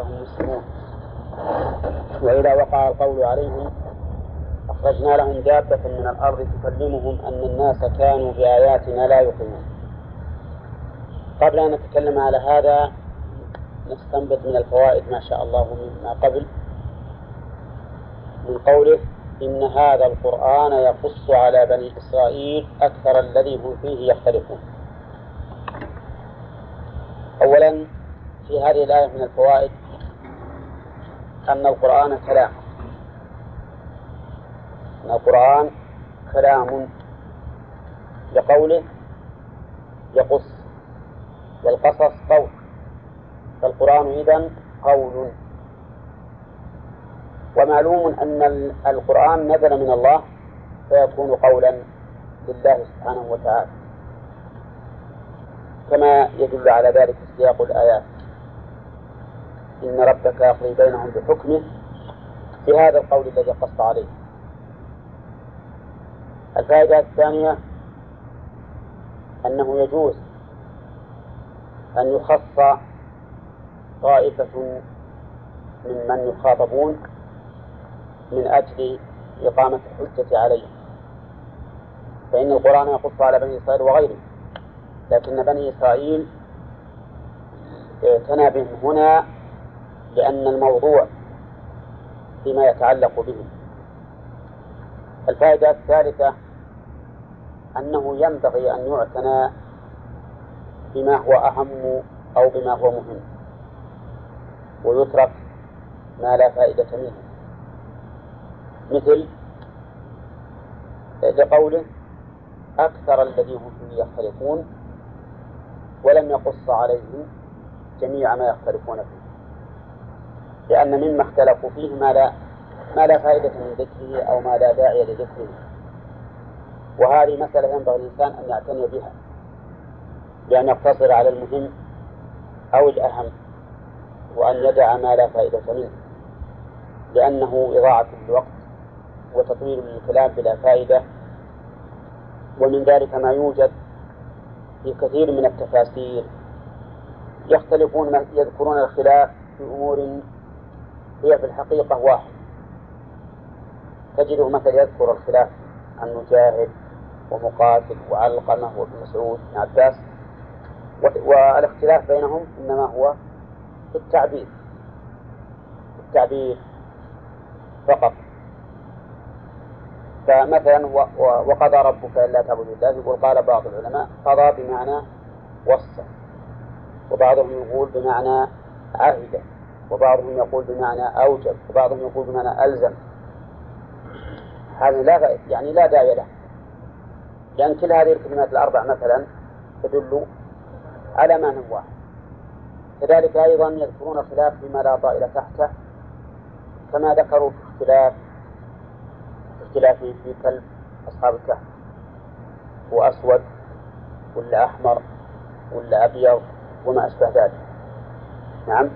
فهم مسلمون وإذا وقع القول عليهم أخرجنا لهم دابة من الأرض تكلمهم أن الناس كانوا بآياتنا لا يقيمون قبل أن نتكلم على هذا نستنبط من الفوائد ما شاء الله مما قبل. من قوله إن هذا القرآن يقص على بني إسرائيل أكثر الذي هم فيه يختلفون. أولا في هذه الآية من الفوائد أن القرآن كلام. أن القرآن كلام. لقوله يقص. والقصص قول. فالقرآن إذن قول. ومعلوم أن القرآن نزل من الله فيكون قولا لله سبحانه وتعالى. كما يدل على ذلك سياق الآيات. إن ربك يقضي بينهم بحكمه. بهذا القول الذي قص عليه. الفائدة الثانية أنه يجوز أن يخص طائفة ممن يخاطبون من أجل إقامة الحجة عليهم. فإن القرآن يقص على بني إسرائيل وغيرهم لكن بني إسرائيل اعتنى بهم هنا لأن الموضوع فيما يتعلق بهم الفائدة الثالثة أنه ينبغي أن يعتنى بما هو أهم أو بما هو مهم ويترك ما لا فائدة منه. مثل لقوله أكثر الذين هم فيه يختلفون ولم يقص عليهم جميع ما يختلفون فيه. لأن مما اختلفوا فيه ما لا ما لا فائدة من ذكره أو ما لا داعي لذكره. وهذه مسألة ينبغي الإنسان أن يعتني بها بأن يقتصر على المهم أو الأهم وأن يدع ما لا فائدة منه. لأنه إضاعة للوقت وتطويل للكلام بلا فائدة ومن ذلك ما يوجد في كثير من التفاسير. يختلفون يذكرون الخلاف في أمور هي في الحقيقة واحد. تجده مثلا يذكر الخلاف عن مجاهد ومقاتل وعلقمة وابن مسعود بن عباس. والاختلاف بينهم إنما هو في التعبير. في التعبير فقط. فمثلا وقضى ربك ألا تعبدوا الله يقول قال بعض العلماء قضى بمعنى وصى. وبعضهم يقول بمعنى عهد. وبعضهم يقول بمعنى أوجب وبعضهم يقول بمعنى ألزم. هذا لا يعني لا داعي له. لأن كل هذه الكلمات الأربع مثلا تدل على معنى واحد كذلك أيضا يذكرون الخلاف فيما لا طائل تحته كما ذكروا في اختلاف اختلاف في كلب أصحاب الكهف. هو أسود ولا أحمر ولا أبيض وما أشبه ذلك. نعم؟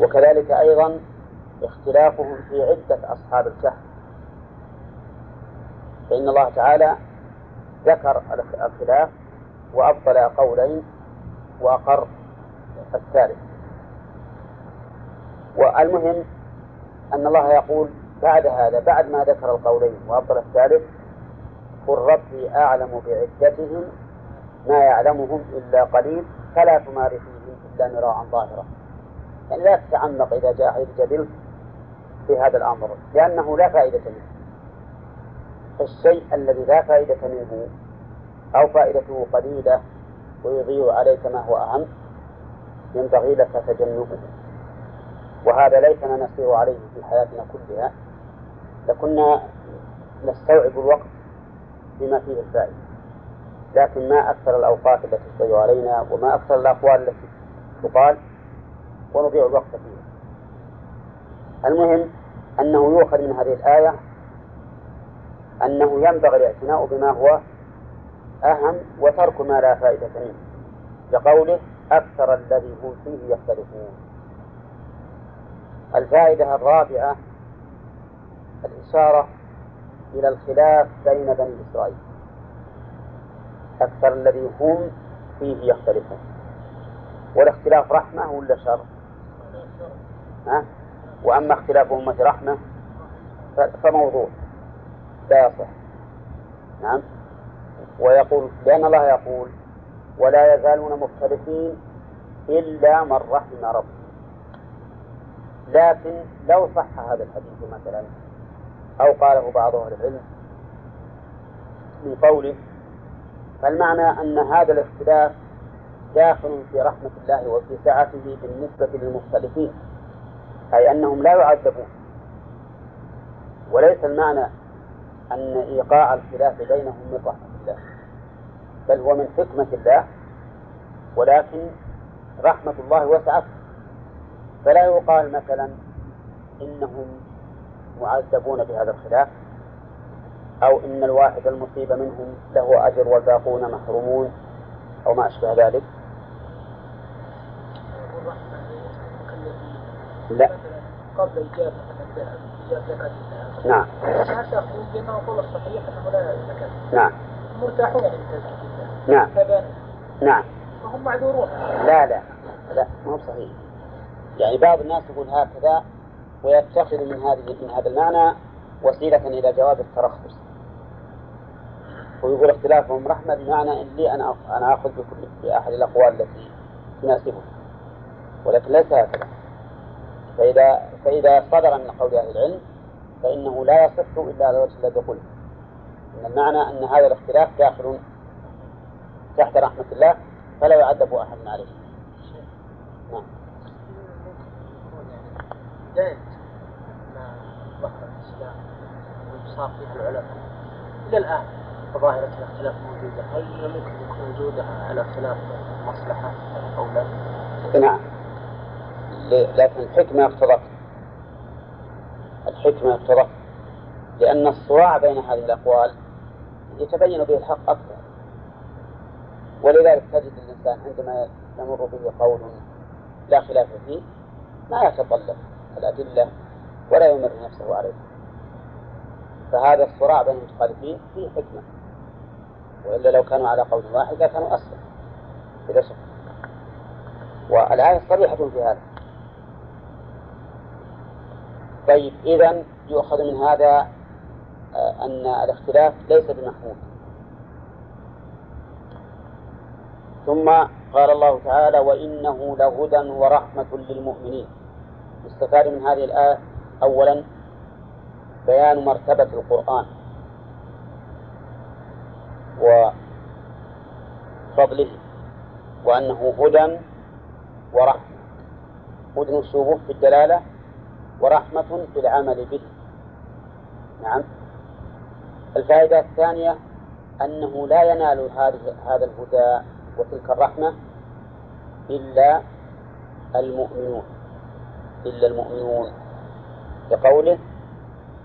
وكذلك أيضا اختلافهم في عدة أصحاب الكهف. فإن الله تعالى ذكر الخلاف وأبطل قولين وأقر الثالث. والمهم أن الله يقول بعد هذا بعد ما ذكر القولين وأبطل الثالث قل ربي أعلم بعدتهم ما يعلمهم إلا قليل فلا تمار فيهم إلا مراء ظاهرا يعني لا تتعمق إذا جاء الجدل في هذا الأمر لأنه لا فائدة منه. الشيء الذي لا فائدة منه أو فائدته قليلة ويضيع عليك ما هو أهم ينبغي لك تجنبه. وهذا ليسنا نسير عليه في حياتنا كلها لكنا نستوعب الوقت بما فيه الفائدة. لكن ما أكثر الأوقات التي تضيع علينا وما أكثر الأقوال التي تقال ونضيع الوقت فيها. المهم أنه يؤخذ من هذه الآية أنه ينبغي الاعتناء بما هو أهم وترك ما لا فائدة منه لقوله أكثر الذي هم فيه يختلفون. الفائدة الرابعة الإشارة إلى الخلاف بين بني إسرائيل. أكثر الذي هم فيه يختلفون. والاختلاف رحمة ولا شر؟ ها؟ وأما اختلاف أمة رحمة فموضوع. لا يصح. نعم؟ ويقول لأن الله يقول ولا يزالون مختلفين إلا من رحم ربه. لكن لو صح هذا الحديث مثلا أو قاله بعض أهل العلم من قوله فالمعنى أن هذا الاختلاف داخل في رحمة الله وفي سعته بالنسبة للمختلفين. أي أنهم لا يعذبون. وليس المعنى أن إيقاع الخلاف بينهم من رحمة الله بل هو من حكمة الله ولكن رحمة الله وسعت. فلا يقال مثلا إنهم معذبون بهذا الخلاف أو إن الواحد المصيب منهم له أجر والباقون محرومون أو ما أشبه ذلك. لا. قبل الذهب نعم. بأنه قول الصحيح أنه لا زكاة نعم. مرتاحون الذهب نعم. نعم. فهم معذورون لا لا. لا ما هو صحيح. يعني بعض الناس يقول هكذا ويتخذ من هذه من هذا المعنى وسيلة إلى جواب الترخص. ويقول اختلافهم رحمة بمعنى إن لي أنا أنا آخذ بكل بأحد الأقوال التي تناسبه ولكن ليس هكذا. فإذا فإذا صدر من قول أهل العلم فإنه لا يصح إلا على الوجه الذي قلت إن المعنى أن هذا الاختلاف داخل تحت رحمة الله فلا يعذب أحد عليه. نعم. بداية ظهر الإسلام وانتصار فيها العلماء إلى الآن ظاهرة الاختلاف موجودة هل ممكن يكون وجودها على خلاف مصلحة أو لا؟ نعم. لكن الحكمة اقتضت الحكمة اقتضت لأن الصراع بين هذه الأقوال يتبين به الحق أكثر. ولذلك تجد الإنسان عندما يمر به قول لا خلاف فيه ما يتطلب الأدلة ولا يمر نفسه عليه. فهذا الصراع بين المتخالفين فيه حكمة. وإلا لو كانوا على قول واحد لكانوا بلا شك. والآية صريحة في هذا. طيب إذا يؤخذ من هذا آه، أن الاختلاف ليس بمحمود. ثم قال الله تعالى وإنه لهدى ورحمة للمؤمنين. يستفاد من هذه الآية أولا بيان مرتبة القرآن وفضله وأنه هدى ورحمة. هدى الشبه في الدلالة ورحمة في العمل به. نعم. الفائدة الثانية أنه لا ينال هذه هذا الهدى وتلك الرحمة إلا المؤمنون. إلا المؤمنون. لقوله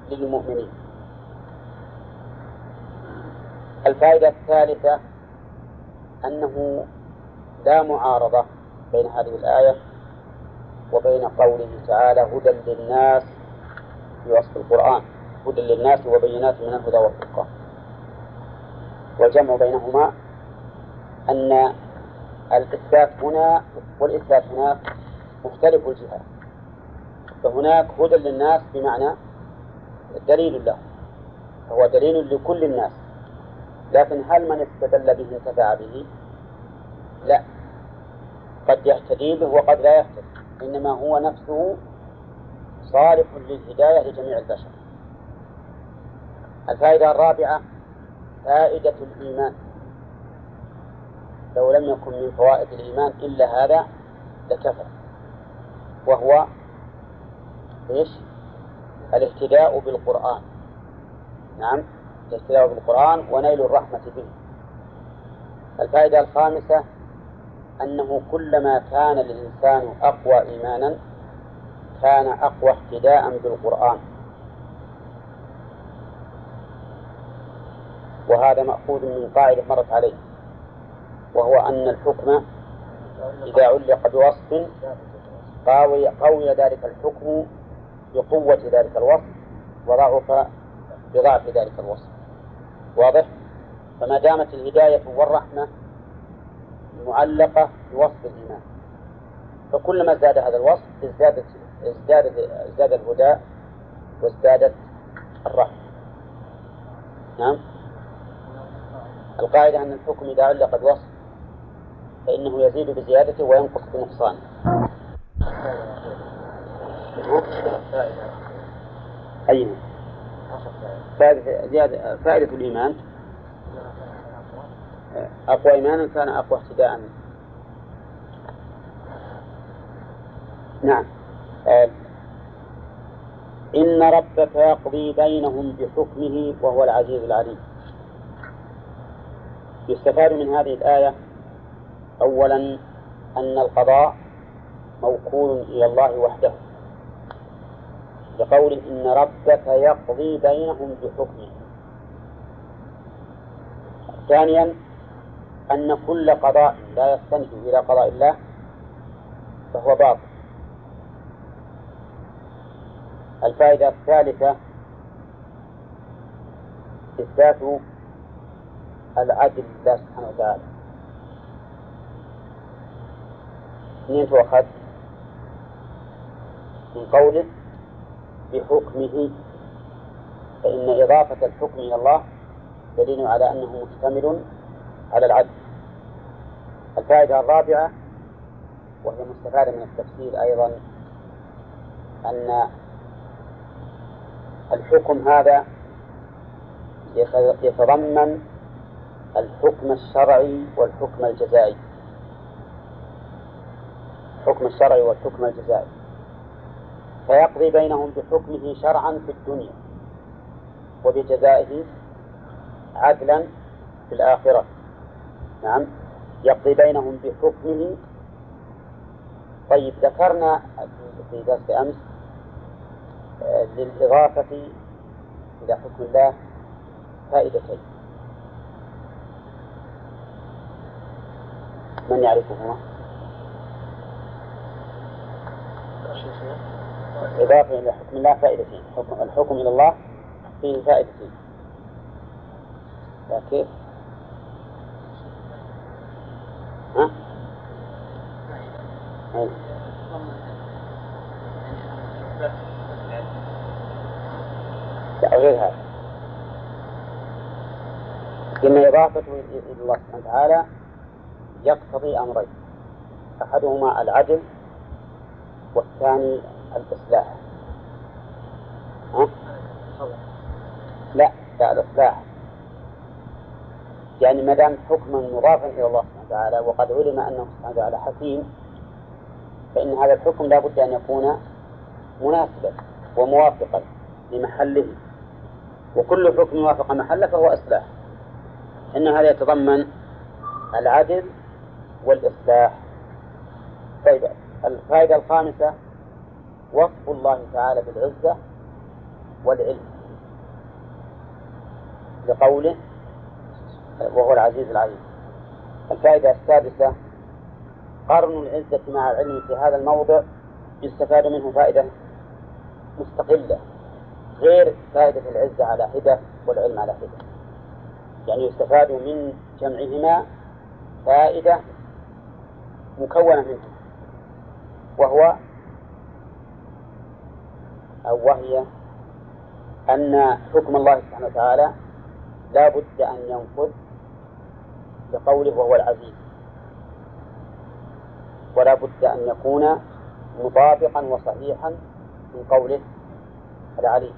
للمؤمنين. الفائدة الثالثة أنه لا معارضة بين هذه الآية وبين قوله تعالى هدى للناس في وصف القرآن هدى للناس وبينات من الهدى والفرقان. والجمع بينهما أن الإثبات هنا والإثبات هناك مختلف الجهات فهناك هدى للناس بمعنى دليل له فهو دليل لكل الناس. لكن هل من استدل به انتفع به؟ لا. قد يهتدي به وقد لا يهتدي. إنما هو نفسه صالح للهداية لجميع البشر. الفائدة الرابعة فائدة الإيمان. لو لم يكن من فوائد الإيمان إلا هذا لكفى وهو إيش؟ الاهتداء بالقرآن. نعم الاهتداء بالقرآن ونيل الرحمة به. الفائدة الخامسة أنه كلما كان الإنسان أقوى إيمانا كان أقوى اهتداء بالقرآن وهذا مأخوذ من قاعدة مرت عليه وهو أن الحكم إذا علق بوصف قوي, قوي ذلك الحكم بقوة ذلك الوصف وضعف بضعف ذلك الوصف واضح؟ فما دامت الهداية والرحمة معلقة بوصف الإيمان. فكلما زاد هذا الوصف ازدادت ازداد ازداد الهدى وازدادت الرحمة. نعم؟ القاعدة أن الحكم إذا علق بوصف فإنه يزيد بزيادته وينقص بنقصانه. أي فائدة زيادة فائدة الإيمان أقوى إيمانا كان أقوى اهتداء. نعم. آه. إن ربك يقضي بينهم بحكمه وهو العزيز العليم. يستفاد من هذه الآية أولا أن القضاء موكول إلى الله وحده. بقول إن ربك يقضي بينهم بحكمه. ثانيا أن كل قضاء لا يستند إلى قضاء الله فهو باطل الفائدة الثالثة إثبات العدل لله سبحانه وتعالى منين تؤخذ؟ من قوله بحكمه فإن إضافة الحكم إلى الله دليل على أنه مشتمل على العدل الفائدة الرابعة وهي مستفادة من التفسير أيضا أن الحكم هذا يتضمن الحكم الشرعي والحكم الجزائي. الحكم الشرعي والحكم الجزائي. فيقضي بينهم بحكمه شرعا في الدنيا وبجزائه عدلا في الآخرة. نعم. يقضي بينهم بحكمه طيب ذكرنا في درس أمس آه، للإضافة إلى حكم الله فائدتين من يعرفهما؟ إضافة إلى حكم الله فائدتين حكم الحكم إلى الله فيه فائدتين كيف؟ لا غير هذا. إن إضافته إلى الله سبحانه وتعالى يقتضي أمرين. أحدهما العدل والثاني الإصلاح. ها؟ لا لا الإصلاح. يعني ما دام حكما مضافا إلى الله سبحانه وتعالى وقد علم أنه سبحانه وتعالى حكيم فإن هذا الحكم لا بد أن يكون مناسبا وموافقا لمحله. وكل حكم وافق محله فهو إصلاح. إن هذا يتضمن العدل والإصلاح. طيب الفائدة الخامسة وصف الله تعالى بالعزة والعلم. لقوله وهو العزيز العليم. الفائدة السادسة قرن العزة مع العلم في هذا الموضع يستفاد منه فائدة مستقلة غير فائدة العزة على حدة والعلم على حدة. يعني يستفاد من جمعهما فائدة مكونة منه وهو أو وهي أن حكم الله سبحانه وتعالى لا بد أن ينفذ بقوله وهو العزيز. ولا بد أن يكون مطابقا وصحيحا من قوله العليم.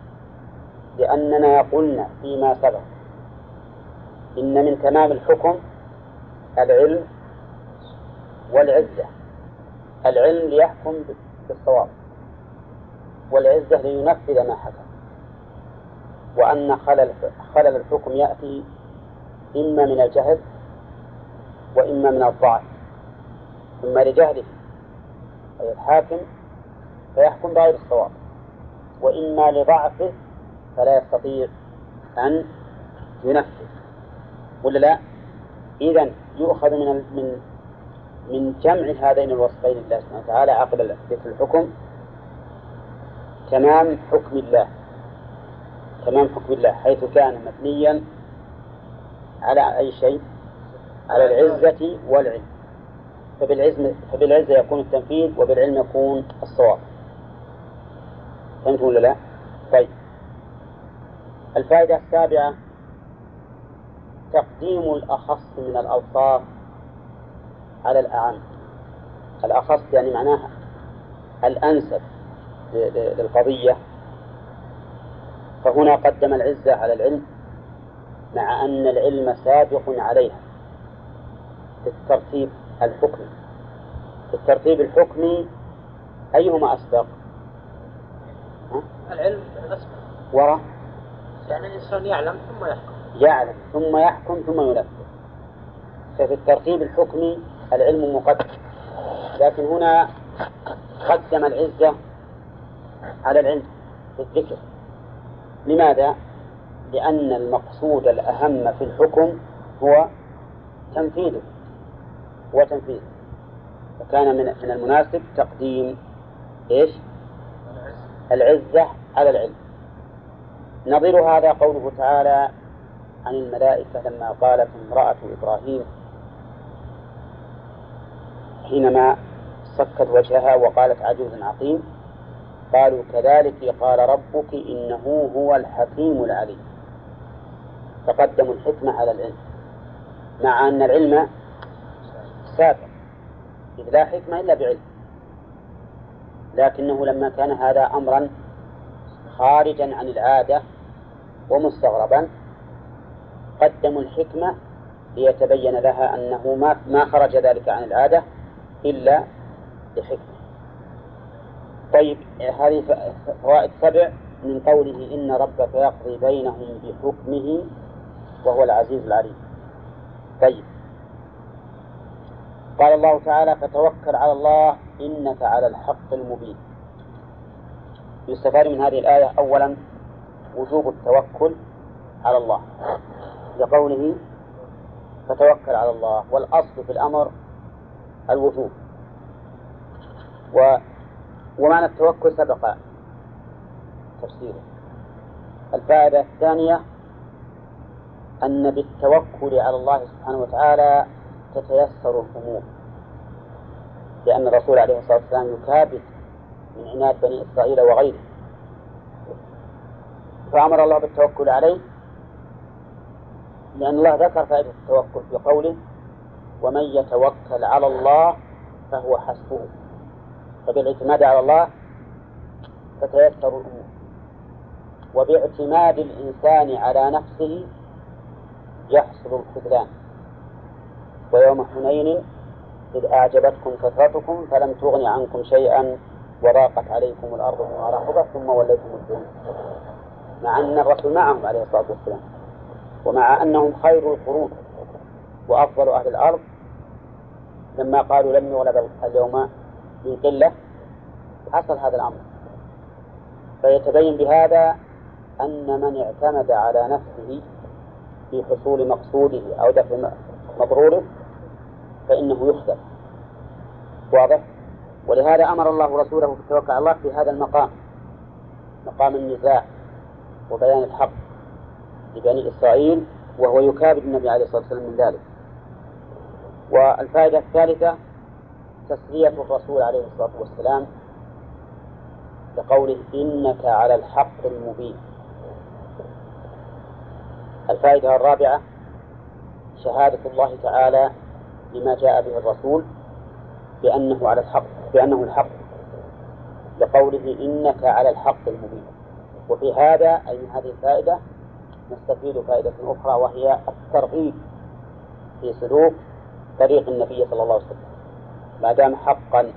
لأننا قلنا فيما سبق إن من تمام الحكم العلم والعزة. العلم ليحكم بالصواب والعزة لينفذ ما حكم. وأن خلل خلل الحكم يأتي إما من الجهل وإما من الضعف. إما لجهله أي الحاكم فيحكم بغير الصواب. وإما لضعفه فلا يستطيع أن ينفذ. ولا لا؟ إذا يؤخذ من من من جمع هذين الوصفين لله سبحانه وتعالى عقد ذكر الحكم. تمام حكم الله. تمام حكم الله حيث كان مبنيا على أي شيء؟ على العزة والعلم. فبالعزة, فبالعزة يكون التنفيذ وبالعلم يكون الصواب. فهمتم ولا لا؟ طيب. الفائدة السابعة تقديم الأخص من الأوصاف على الأعم. الأخص يعني معناها الأنسب للقضية. فهنا قدم العزة على العلم مع أن العلم سابق عليها في الترتيب. الحكمي في الترتيب الحكمي أيهما أسبق؟ العلم أسبق وراء يعني الإنسان يعلم ثم يحكم. يعلم ثم يحكم ثم ينفذ. ففي الترتيب الحكمي العلم مقدم. لكن هنا قدم العزة على العلم في الذكر. لماذا؟ لأن المقصود الأهم في الحكم هو تنفيذه. وتنفيذه فكان من من المناسب تقديم إيش؟ العزة على العلم. نظير هذا قوله تعالى عن الملائكة لما قالت امرأة إبراهيم حينما صكت وجهها وقالت عجوز عقيم قالوا كذلك قال ربك إنه هو الحكيم العليم. فقدموا الحكمة على العلم. مع أن العلم سابق. إذ لا حكمة إلا بعلم. لكنه لما كان هذا أمرا خارجا عن العادة ومستغربا قدموا الحكمة ليتبين لها أنه ما ما خرج ذلك عن العادة إلا لحكمة طيب هذه فوائد سبع من قوله إن ربك يقضي بينهم بحكمه وهو العزيز العليم. طيب قال الله تعالى فتوكل على الله إنك على الحق المبين. يستفاد من هذه الآية أولا وجوب التوكل على الله. لقوله فتوكل على الله. والأصل في الأمر الوجوب. و ومعنى التوكل سبق تفسيره. الفائدة الثانية أن بالتوكل على الله سبحانه وتعالى تتيسر الأمور لأن الرسول عليه الصلاة والسلام يكابد من عناد بني إسرائيل وغيره. فأمر الله بالتوكل عليه لأن الله ذكر فائدة التوكل في قوله ومن يتوكل على الله فهو حسبه. فبالاعتماد على الله تتيسر الأمور وباعتماد الإنسان على نفسه يحصل الخذلان. ويوم حنين إذ أعجبتكم كثرتكم فلم تغن عنكم شيئا وضاقت عليكم الأرض بما رحبت ثم وليتم الدنيا مع أن الرسول معهم عليه الصلاة والسلام ومع أنهم خير القرون وأفضل أهل الأرض لما قالوا لم يغلب اليوم من قلة حصل هذا الأمر. فيتبين بهذا أن من اعتمد على نفسه في حصول مقصوده أو دفع مضروره فإنه يخذل واضح؟ ولهذا أمر الله رسوله بالتوكل على الله في هذا المقام. مقام النزاع وبيان الحق لبني إسرائيل وهو يكابد النبي عليه الصلاة والسلام من ذلك. والفائدة الثالثة تسلية الرسول عليه الصلاة والسلام بقوله إنك على الحق المبين. الفائدة الرابعة شهادة الله تعالى لما جاء به الرسول بأنه على الحق بأنه الحق لقوله إنك على الحق المبين. وفي هذا أي من هذه الفائدة نستفيد فائدة أخرى وهي الترغيب في سلوك طريق النبي صلى الله عليه وسلم. ما دام حقا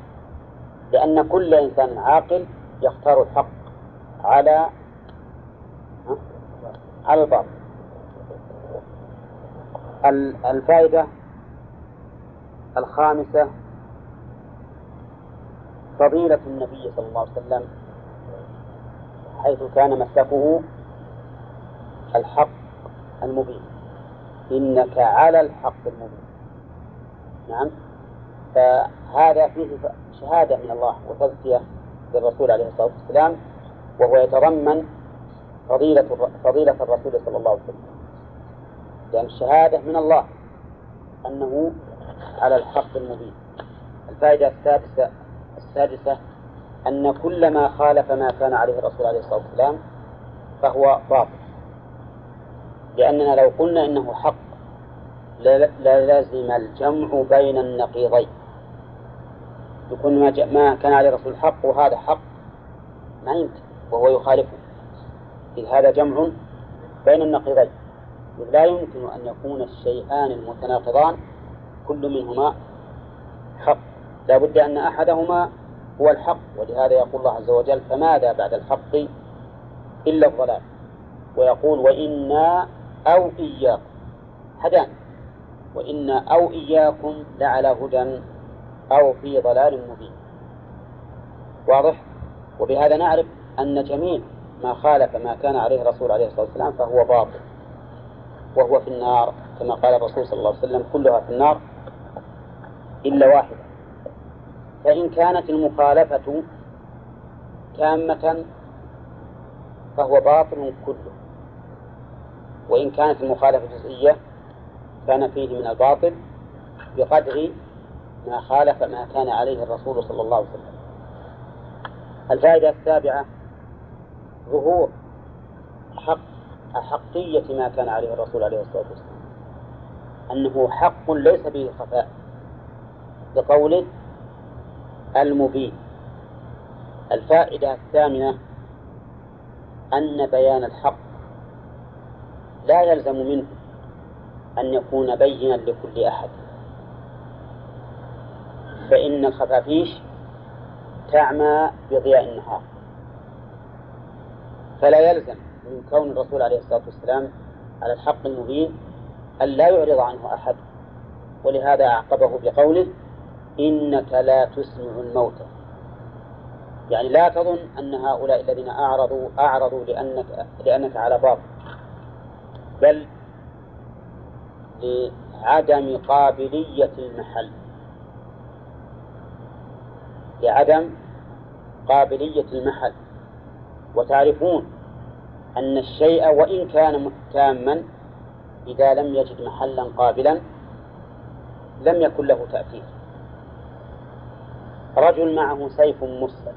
لأن كل إنسان عاقل يختار الحق على على الباطل. الفائدة الخامسة فضيلة النبي صلى الله عليه وسلم حيث كان مسلكه الحق المبين. إنك على الحق المبين. نعم. فهذا فيه شهادة من الله وتزكية للرسول عليه الصلاة والسلام وهو يتضمن فضيلة فضيلة الرسول صلى الله عليه وسلم. لأن الشهادة من الله أنه على الحق المبين. الفائدة السادسة السادسة أن كل ما خالف ما كان عليه الرسول عليه الصلاة والسلام فهو باطل. لأننا لو قلنا إنه حق للازم الجمع بين النقيضين. يكون ما, ما كان عليه الرسول حق وهذا حق ما يمكن وهو يخالفه. إذ هذا جمع بين النقيضين. لا يمكن أن يكون الشيئان المتناقضان كل منهما حق. لا بد أن أحدهما هو الحق ولهذا يقول الله عز وجل فماذا بعد الحق إلا الضلال؟ ويقول وإنا أو إياكم. هدان وإنا أو إياكم لعلى هدى أو في ضلال مبين. واضح؟ وبهذا نعرف أن جميع ما خالف ما كان عليه الرسول عليه الصلاة والسلام فهو باطل وهو في النار كما قال الرسول صلى الله عليه وسلم كلها في النار إلا واحدة. فإن كانت المخالفة تامة فهو باطل كله. وإن كانت المخالفة جزئية كان فيه من الباطل بقدر ما خالف ما كان عليه الرسول صلى الله عليه وسلم. الفائدة السابعة ظهور حق أحقية ما كان عليه الرسول عليه الصلاة والسلام. أنه حق ليس به خفاء. بقوله المبين. الفائدة الثامنة أن بيان الحق لا يلزم منه أن يكون بينا لكل أحد. فإن الخفافيش تعمى بضياء النهار. فلا يلزم من كون الرسول عليه الصلاة والسلام على الحق المبين أن لا يعرض عنه أحد. ولهذا أعقبه بقوله إنك لا تسمع الموتى. يعني لا تظن أن هؤلاء الذين أعرضوا أعرضوا لأنك لأنك على باطل. بل لعدم قابلية المحل. لعدم قابلية المحل. وتعرفون أن الشيء وإن كان تاما إذا لم يجد محلا قابلا لم يكن له تأثير. رجل معه سيف مسلم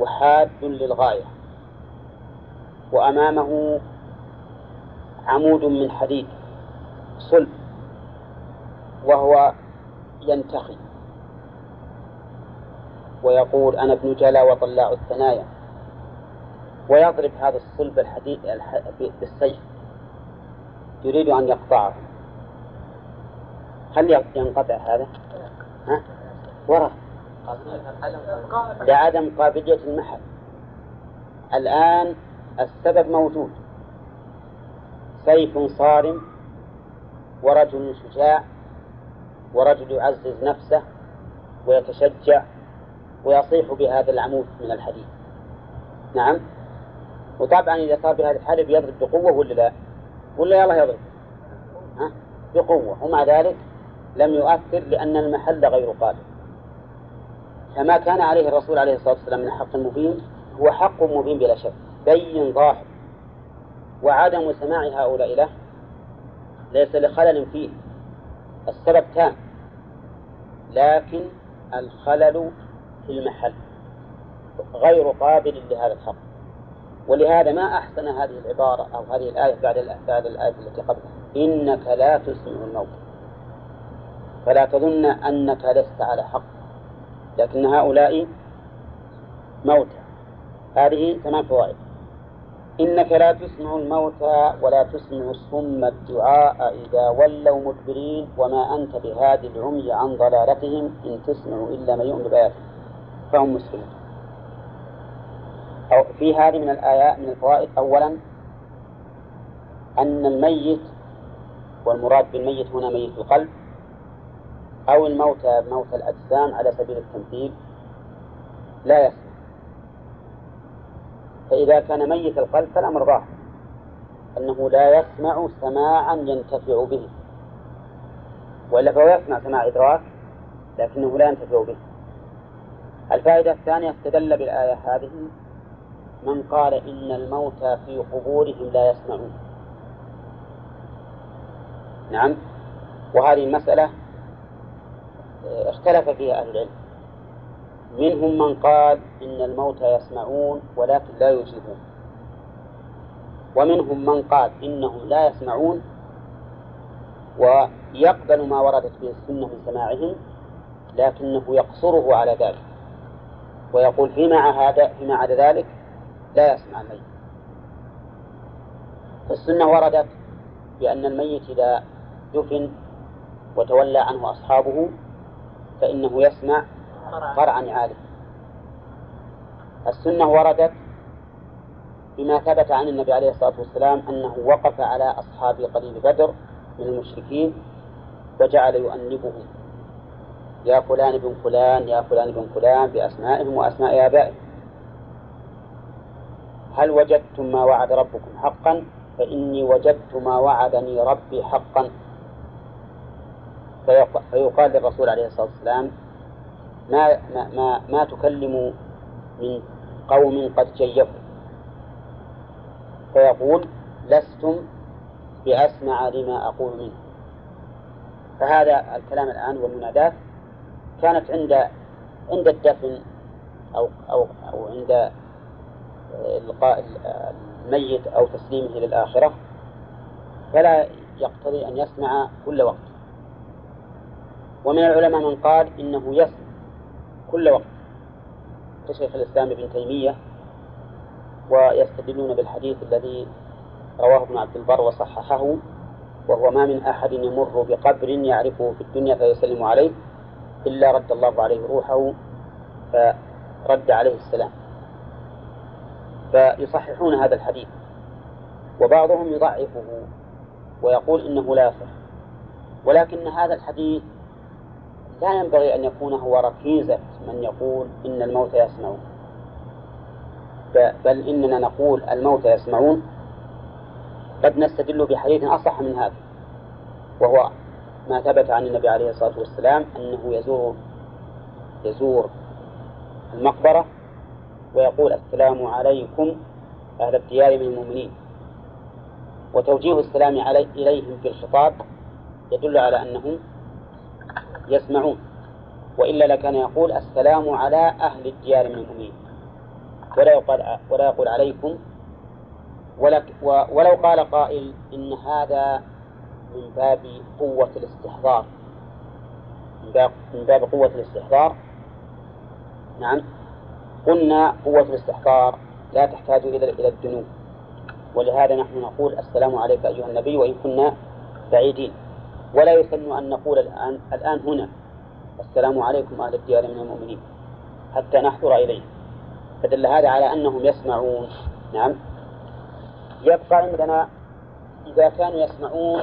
وحاد للغاية وأمامه عمود من حديد صلب وهو ينتخي ويقول أنا ابن جلا وطلاع الثنايا ويضرب هذا الصلب الحديد بالسيف يريد أن يقطعه هل ينقطع هذا؟ ها؟ وراء لعدم قابلية المحل. الآن السبب موجود. سيف صارم ورجل شجاع ورجل يعزز نفسه ويتشجع ويصيح بهذا العمود من الحديد. نعم. وطبعا إذا صار بهذا الحالة بيضرب بقوة ولا لا؟ ولا يلا يضرب. ها؟ بقوة. ومع ذلك لم يؤثر لأن المحل غير قابل. فما كان عليه الرسول عليه الصلاة والسلام من حق مبين هو حق مبين بلا شك بين ظاهر. وعدم سماع هؤلاء له ليس لخلل فيه. السبب تام لكن الخلل في المحل. غير قابل لهذا الحق. ولهذا ما أحسن هذه العبارة أو هذه الآية بعد بعد الآية التي قبلها. إنك لا تسمع الموت. فلا تظن أنك لست على حق. لكن هؤلاء موتى. هذه ثمان فوائد. إنك لا تسمع الموتى ولا تسمع الصم الدعاء إذا ولوا مدبرين وما أنت بهادي العمي عن ضلالتهم إن تسمع إلا من يؤمن بآياتهم فهم مسلمون. أو في هذه من الآيات من الفوائد. أولا أن الميت والمراد بالميت هنا ميت القلب. أو الموتى موتى الأجسام على سبيل التمثيل لا يسمع فإذا كان ميت القلب فالأمر ظاهر أنه لا يسمع سماعا ينتفع به. وإلا فهو يسمع سماع إدراك لكنه لا ينتفع به. الفائدة الثانية استدل بالآية هذه من قال إن الموتى في قبورهم لا يسمعون. نعم. وهذه المسألة اختلف فيها أهل العلم. منهم من قال إن الموتى يسمعون ولكن لا يجيبون. ومنهم من قال إنهم لا يسمعون ويقبل ما وردت به السنة من سماعهم لكنه يقصره على ذلك. ويقول فيما هذا فيما عدا ذلك لا يسمع الميت. فالسنة وردت بأن الميت إذا دفن وتولى عنه أصحابه فإنه يسمع قرع نعاله السنة وردت بما ثبت عن النبي عليه الصلاة والسلام أنه وقف على أصحاب قليل بدر من المشركين وجعل يؤنبهم. يا فلان بن فلان يا فلان بن فلان بأسمائهم وأسماء آبائهم. هل وجدتم ما وعد ربكم حقا؟ فإني وجدت ما وعدني ربي حقا. فيقال للرسول عليه الصلاة والسلام ما ما ما, ما تكلم من قوم قد جيفوا فيقول لستم بأسمع لما أقول منه. فهذا الكلام الآن والمنادات كانت عند عند الدفن أو أو أو عند إلقاء الميت أو تسليمه للآخرة فلا يقتضي أن يسمع كل وقت. ومن العلماء من قال إنه يسمع كل وقت كشيخ الإسلام ابن تيمية ويستدلون بالحديث الذي رواه ابن عبد البر وصححه وهو ما من أحد يمر بقبر يعرفه في الدنيا فيسلم عليه إلا رد الله عليه روحه فرد عليه السلام. فيصححون هذا الحديث وبعضهم يضعفه ويقول إنه لا يصح ولكن هذا الحديث لا ينبغي أن يكون هو ركيزة من يقول إن الموت يسمعون. بل إننا نقول الموت يسمعون. قد نستدل بحديث أصح من هذا وهو ما ثبت عن النبي عليه الصلاة والسلام أنه يزور يزور المقبرة ويقول السلام عليكم أهل الديار من المؤمنين. وتوجيه السلام علي إليهم في الخطاب يدل على أنهم يسمعون. وإلا لكان يقول السلام على أهل الديار من المؤمنين. ولا يقال ولا يقول عليكم. ولو قال قائل إن هذا من باب قوة الاستحضار. من باب, من باب قوة الاستحضار. نعم. قلنا قوة الاستحضار لا تحتاج إلى إلى الدنو. ولهذا نحن نقول السلام عليك أيها النبي وإن كنا بعيدين. ولا يسن أن نقول الآن الآن هنا السلام عليكم أهل الديار من المؤمنين حتى نحضر إليه. فدل هذا على أنهم يسمعون. نعم. يبقى عندنا إذا كانوا يسمعون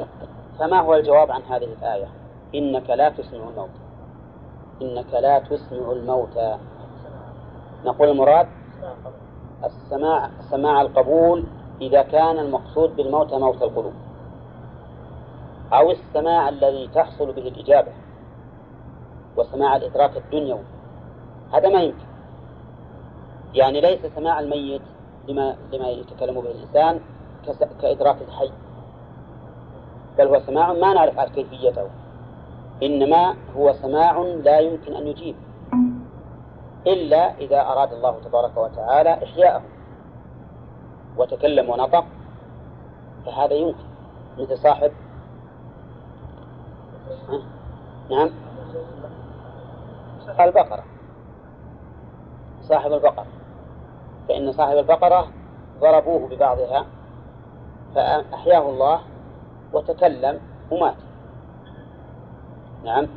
فما هو الجواب عن هذه الآية؟ إنك لا تسمع الموتى. إنك لا تسمع الموتى. نقول المراد السماع سماع القبول إذا كان المقصود بالموتى موت القلوب. أو السماع الذي تحصل به الإجابة وسماع الإدراك الدنيوي. هذا ما يمكن. يعني ليس سماع الميت لما لما يتكلم به الإنسان كإدراك الحي بل هو سماع ما نعرف عن كيفيته. إنما هو سماع لا يمكن أن يجيب إلا إذا أراد الله تبارك وتعالى إحياءه وتكلم ونطق فهذا يمكن. مثل صاحب نعم. البقرة. صاحب البقرة. فإن صاحب البقرة ضربوه ببعضها فأحياه الله وتكلم ومات. نعم.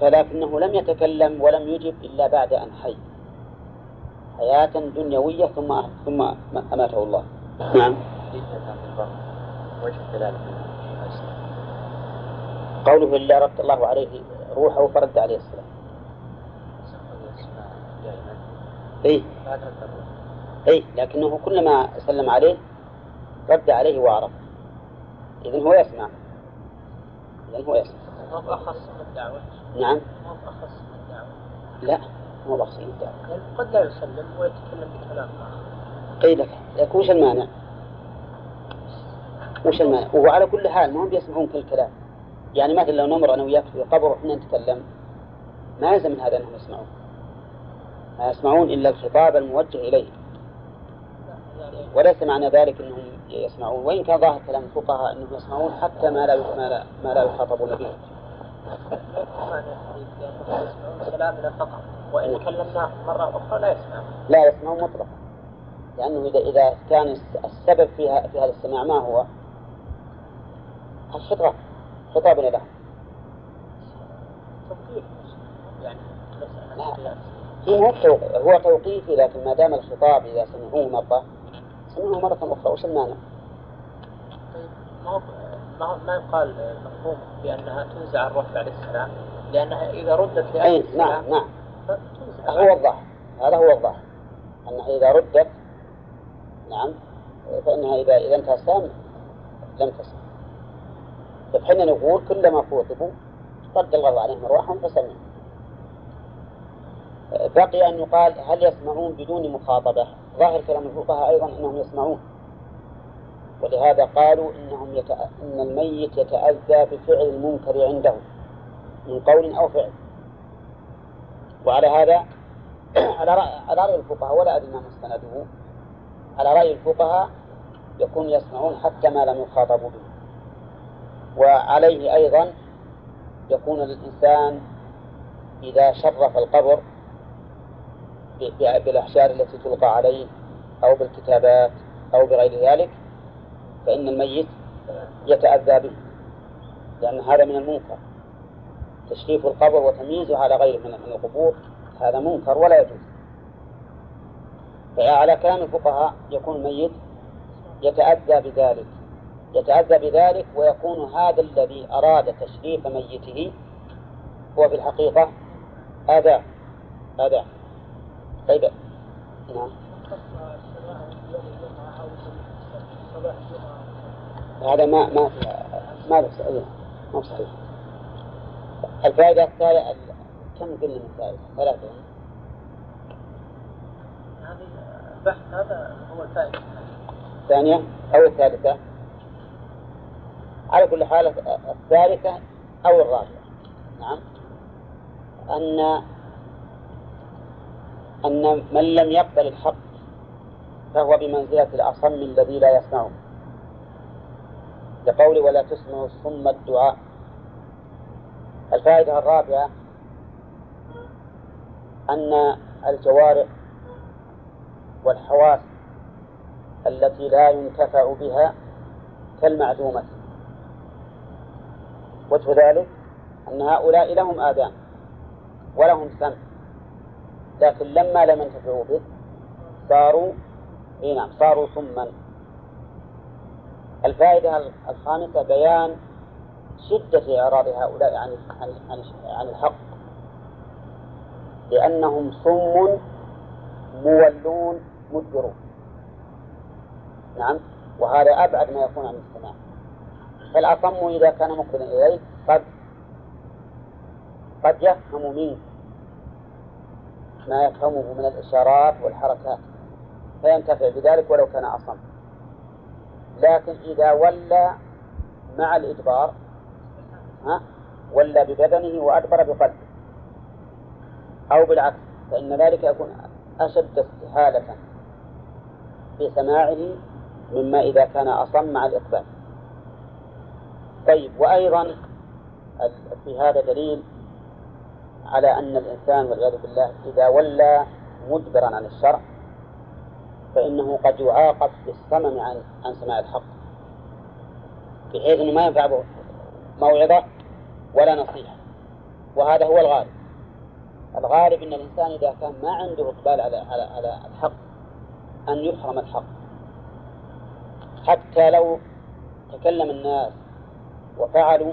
فلكنه لم يتكلم ولم يجب إلا بعد أن حي. حياة دنيوية ثم ثم أماته الله. نعم. قوله إلا رد الله عليه روحه فرد عليه السلام. إيه. إيه لكنه كلما سلم عليه رد عليه وعرف. إذن هو يسمع. إذن هو يسمع. هو أخص من الدعوة. نعم. هو أخص من الدعوة. لا هو بخص من الدعوة. يعني قد لا يسلم ويتكلم بكلام قيل لك وش المانع؟ وش المانع؟ وهو على كل حال ما هم بيسمعون كل كلام. يعني مثلا لو نمر أنا وياك في قبر وإحنا نتكلم ما يلزم من هذا أنهم يسمعون ما يسمعون إلا الخطاب الموجه إليه وليس معنى ذلك أنهم يسمعون وإن كان ظاهر كلام الفقهاء أنهم يسمعون حتى ما لا ما لا, ما لا يخاطبون به. كلامنا فقط وإن كلمناه مرة أخرى لا يسمع. لا يسمعون مطلقا. لأنه إذا إذا كان السبب في في هذا السماع ما هو؟ الخطاب خطاب له. توقيف. يعني هو هو توقيفي لكن ما دام الخطاب إذا سمعوه مرة سمعوه مرة أخرى وش المانع؟ طيب ما ما ما يقال مفهوم بأنها تنزع الرفع عليه السلام لأنها إذا ردت لأي نعم نعم. هو الظاهر هذا هو الظاهر. أنها إذا ردت نعم فإنها إذا إذا انتهى السلام لم تسمع فحين نقول كلما خوطبوا رد الله عليهم أرواحهم فسمعوا. بقي أن يقال هل يسمعون بدون مخاطبة؟ ظاهر كلام الفقهاء أيضا أنهم يسمعون. ولهذا قالوا إنهم يتأ... إن الميت يتأذى بفعل المنكر عنده من قول أو فعل. وعلى هذا على رأي, على رأي الفقهاء ولا أدري ما مستنده. على رأي الفقهاء يكون يسمعون حتى ما لم يخاطبوا به. وعليه أيضا يكون الإنسان إذا شرف القبر بالأحجار التي تلقى عليه أو بالكتابات أو بغير ذلك فإن الميت يتأذى به لأن هذا من المنكر. تشريف القبر وتمييزه على غيره من القبور هذا منكر ولا يجوز. فعلى كلام الفقهاء يكون الميت يتأذى بذلك. يتأذى بذلك ويكون هذا الذي أراد تشريف ميته هو في الحقيقة أذى. أذى. طيب. نعم. هذا ما ما ما صحيح. ما صحيح. الفائدة الثالثة كم قلنا من فائدة؟ ثلاثة. هذه البحث هذا هو الفائدة. الثانية أو الثالثة؟ على كل حال الثالثة أو الرابعة. نعم. أن أن من لم يقبل الحق فهو بمنزلة الأصم الذي لا يسمعه. لقول ولا تسمع الصم الدعاء. الفائدة الرابعة أن الجوارح والحواس التي لا ينتفع بها كالمعدومة. وجه ذلك أن هؤلاء لهم آذان ولهم سمع لكن لما لم ينتفعوا به صاروا إي نعم صاروا صما الفائدة الخامسة بيان شدة إعراض هؤلاء عن عن عن, الحق. لأنهم صم مولون مدبرون نعم وهذا أبعد ما يكون عن السماع فالأصم إذا كان مقبلا إليك قد قد يفهم منك ما يفهمه من الإشارات والحركات فينتفع بذلك ولو كان أصم. لكن إذا ولى مع الإدبار ها ولى ببدنه وأدبر بقلبه أو بالعكس فإن ذلك يكون أشد استحالة في سماعه مما إذا كان أصم مع الإقبال. طيب وأيضا في هذا دليل على أن الإنسان والعياذ بالله إذا ولى مدبرا عن الشرع فإنه قد يعاقب بالصمم عن عن سماع الحق بحيث أنه ما ينفع موعظة ولا نصيحة وهذا هو الغالب. الغالب أن الإنسان إذا كان ما عنده إقبال على على على الحق أن يحرم الحق. حتى لو تكلم الناس وفعلوا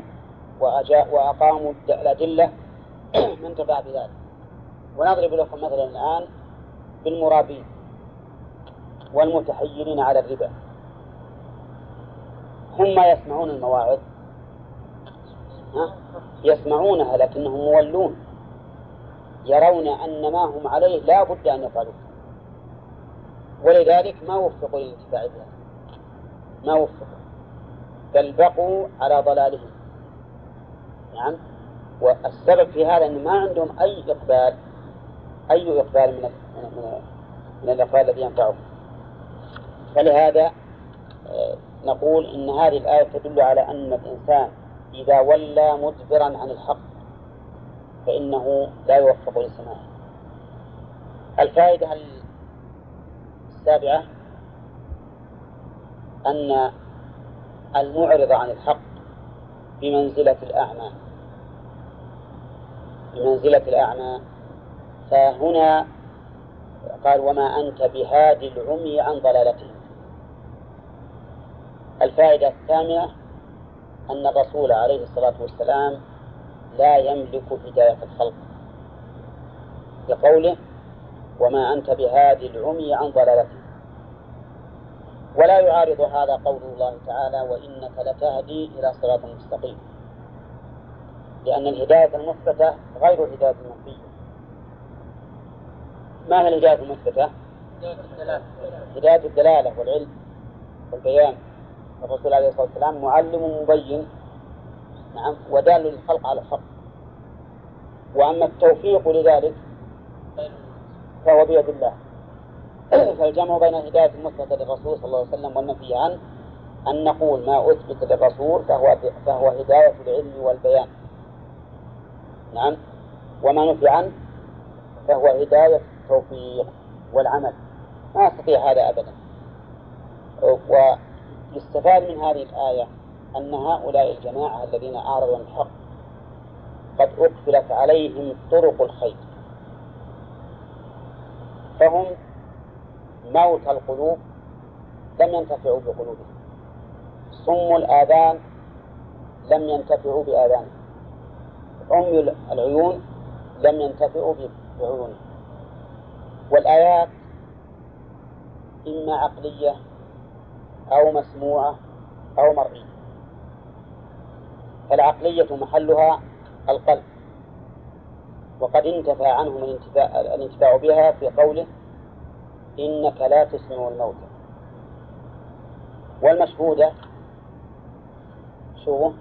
وأجاء وأقاموا الأدلة من تبع بذلك ونضرب لكم مثلا الآن بالمرابين والمتحيلين على الربا. هم يسمعون المواعظ ها؟ يسمعونها لكنهم مولون يرون أن ما هم عليه لا بد أن يفعلوه. ولذلك ما وفقوا للانتفاع بها. ما وفقوا. بل بقوا على ضلالهم. نعم. والسبب في هذا أن ما عندهم أي إقبال أي إقبال من من من الإقبال الذي ينفعه فلهذا آه، نقول إن هذه الآية تدل على أن الإنسان إذا ولى مدبرا عن الحق فإنه لا يوفق لسماعه. الفائدة السابعة أن المعرض عن الحق بمنزلة الأعمى. بمنزلة الأعمى. فهنا قال وما أنت بهادي العمي عن ضلالتهم الفائدة الثامنة أن الرسول عليه الصلاة والسلام لا يملك هداية الخلق. بقوله وما أنت بهادي العمي عن ضلالتهم ولا يعارض هذا قول الله تعالى وإنك لتهدي إلى صراط مستقيم. لأن الهداية المثبتة غير الهداية المنفية. ما هي الهداية المثبتة؟ هداية الدلالة والعلم والبيان. الرسول عليه الصلاة والسلام معلم مبين. نعم ودال للخلق على الحق وأما التوفيق لذلك فهو بيد الله. فالجمع بين الهداية المثبتة للرسول صلى الله عليه وسلم والنفي عنه أن نقول ما أثبت للرسول فهو فهو هداية العلم والبيان. نعم. وما نفي عنه فهو هداية التوفيق والعمل. ما يستطيع هذا أبدا. ويستفاد من هذه الآية أن هؤلاء الجماعة الذين أعرضوا عن الحق قد أقفلت عليهم طرق الخير. فهم موت القلوب لم ينتفعوا بقلوبهم. صم الآذان لم ينتفعوا بآذانهم. عمي العيون لم ينتفعوا بعيونهم والآيات إما عقلية أو مسموعة أو مرئية. فالعقلية محلها القلب. وقد انتفى عنهم الانتفاع, بها في قوله إنك لا تسمع الموتى. والمشهودة شو؟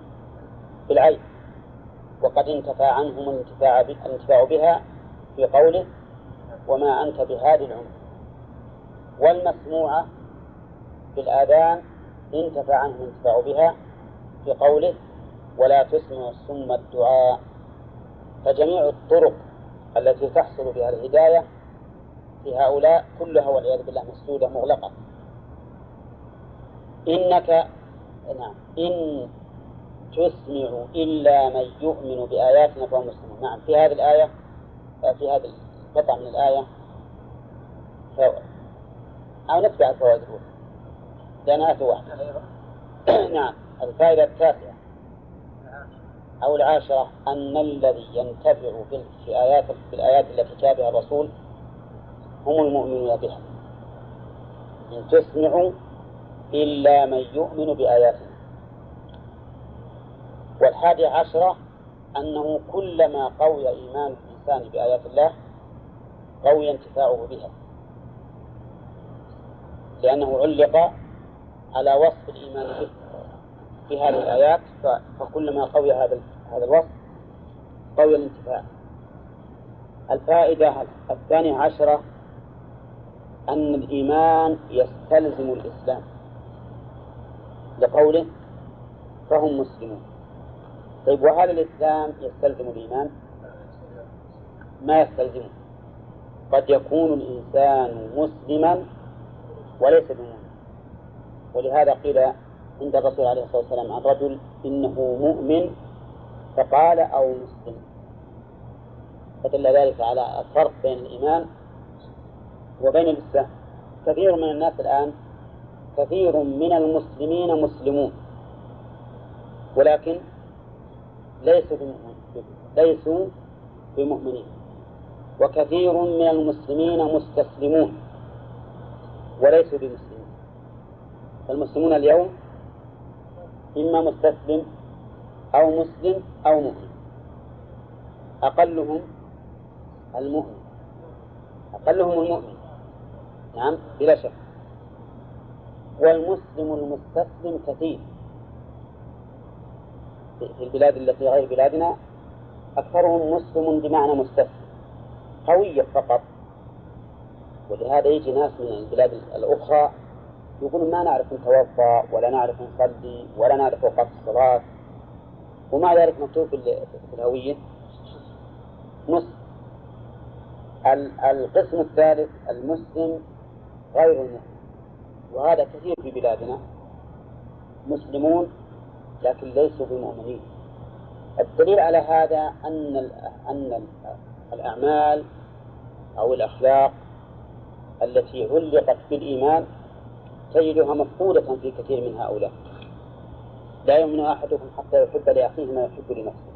بالعين. وقد انتفى عنهم الانتفاع الانتفاع بها في قوله وما أنت بهذه العمر. والمسموعة بالآذان انتفى عنهم الانتفاع بها في قوله ولا تسمع الصم الدعاء. فجميع الطرق التي تحصل بها الهداية في هؤلاء كلها والعياذ بالله مسدودة مغلقة. إنك نعم إن تسمع إلا من يؤمن بآياتنا فهو مسلم. نعم في هذه الآية في هذه القطعة من الآية فوائد أو نتبع الفوائد الأولى. لأنها آية واحدة. نعم الفائدة التاسعة. أو العاشرة أن الذي ينتفع في آيات في الآيات التي جاء بها الرسول هم المؤمنون بها. إن تسمعوا إلا من يؤمن بآياتنا. والحادي عشرة أنه كلما قوي إيمان الإنسان بآيات الله قوي انتفاعه بها. لأنه علق على وصف الإيمان به في هذه الآيات فكلما قوي هذا هذا الوصف قوي الانتفاع. الفائدة الثانية عشرة أن الإيمان يستلزم الإسلام. لقوله فهم مسلمون. طيب وهل الإسلام يستلزم الإيمان؟ ما يستلزمه. قد يكون الإنسان مسلما وليس بمؤمن. ولهذا قيل عند الرسول عليه الصلاة والسلام عن رجل إنه مؤمن فقال أو مسلم. فدل ذلك على الفرق بين الإيمان وبين الإسلام. كثير من الناس الآن كثير من المسلمين مسلمون. ولكن ليسوا ليسوا بمؤمنين. وكثير من المسلمين مستسلمون وليسوا بمسلمين. فالمسلمون اليوم إما مستسلم أو مسلم أو مؤمن. أقلهم المؤمن. أقلهم المؤمن. نعم بلا شك. والمسلم المستسلم كثير. في البلاد التي غير بلادنا أكثرهم مسلم بمعنى مستسلم. هوية فقط. ولهذا يجي ناس من البلاد الأخرى يقولون ما نعرف نتوضأ ولا نعرف نصلي ولا نعرف أوقات الصلاة. ومع ذلك مكتوب في الهوية مسلم. القسم الثالث المسلم غير المسلم وهذا كثير في بلادنا. مسلمون لكن ليسوا بمؤمنين الدليل على هذا أن أن الأعمال أو الأخلاق التي علقت بالإيمان تجدها مفقودة في كثير من هؤلاء. لا يؤمن أحدكم حتى يحب لأخيه ما يحب لنفسه.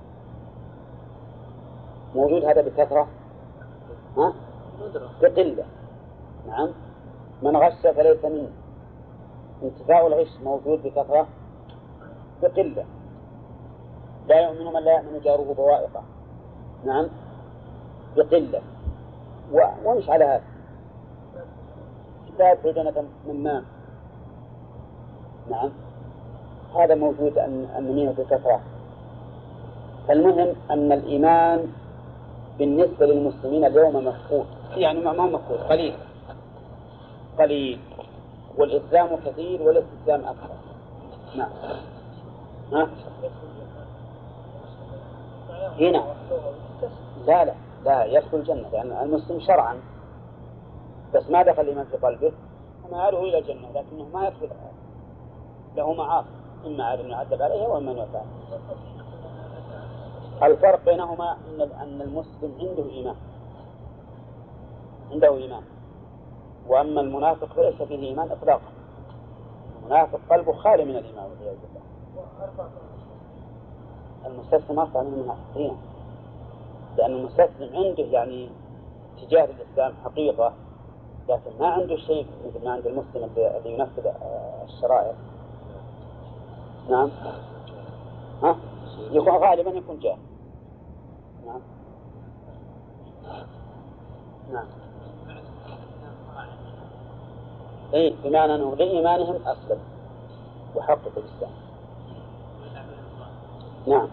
موجود هذا بكثرة ها؟ بقلة. نعم. من غش فليس منه انتفاء الغش موجود بكثرة بقلة. لا يؤمن من لا يؤمن جاره بوائقة. نعم؟ بقلة. ومش على هذا؟ لا يدخل من ماء. نعم؟ هذا موجود أن النميمة بكثرة. فالمهم أن الإيمان بالنسبة للمسلمين اليوم مفقود. يعني ما مفقود قليل. قليل والإسلام كثير والاستسلام أكثر. نعم. ها؟ هنا. لا لا لا يدخل الجنة لأن المسلم شرعا. بس ما دخل الإيمان في قلبه فمآله إلى الجنة لكنه ما يدخل له معاصي إما أن يعذب عليها وإما يعفى الفرق بينهما أن المسلم عنده إيمان. عنده إيمان. وأما المنافق فليس فيه إيمان إطلاقا. المنافق قلبه خالي من الإيمان والعياذ بالله. المستسلم أرفع من المنافقين. لأن المستسلم عنده يعني تجاه الإسلام حقيقة لكن ما عنده شيء مثل ما عند المسلم الذي ينفذ الشرائع. نعم. ها؟ يكون غالبا يكون جاهل. نعم. نعم. اي بمعنى انه لايمانهم اسلم وحقق الإسلام. نعم.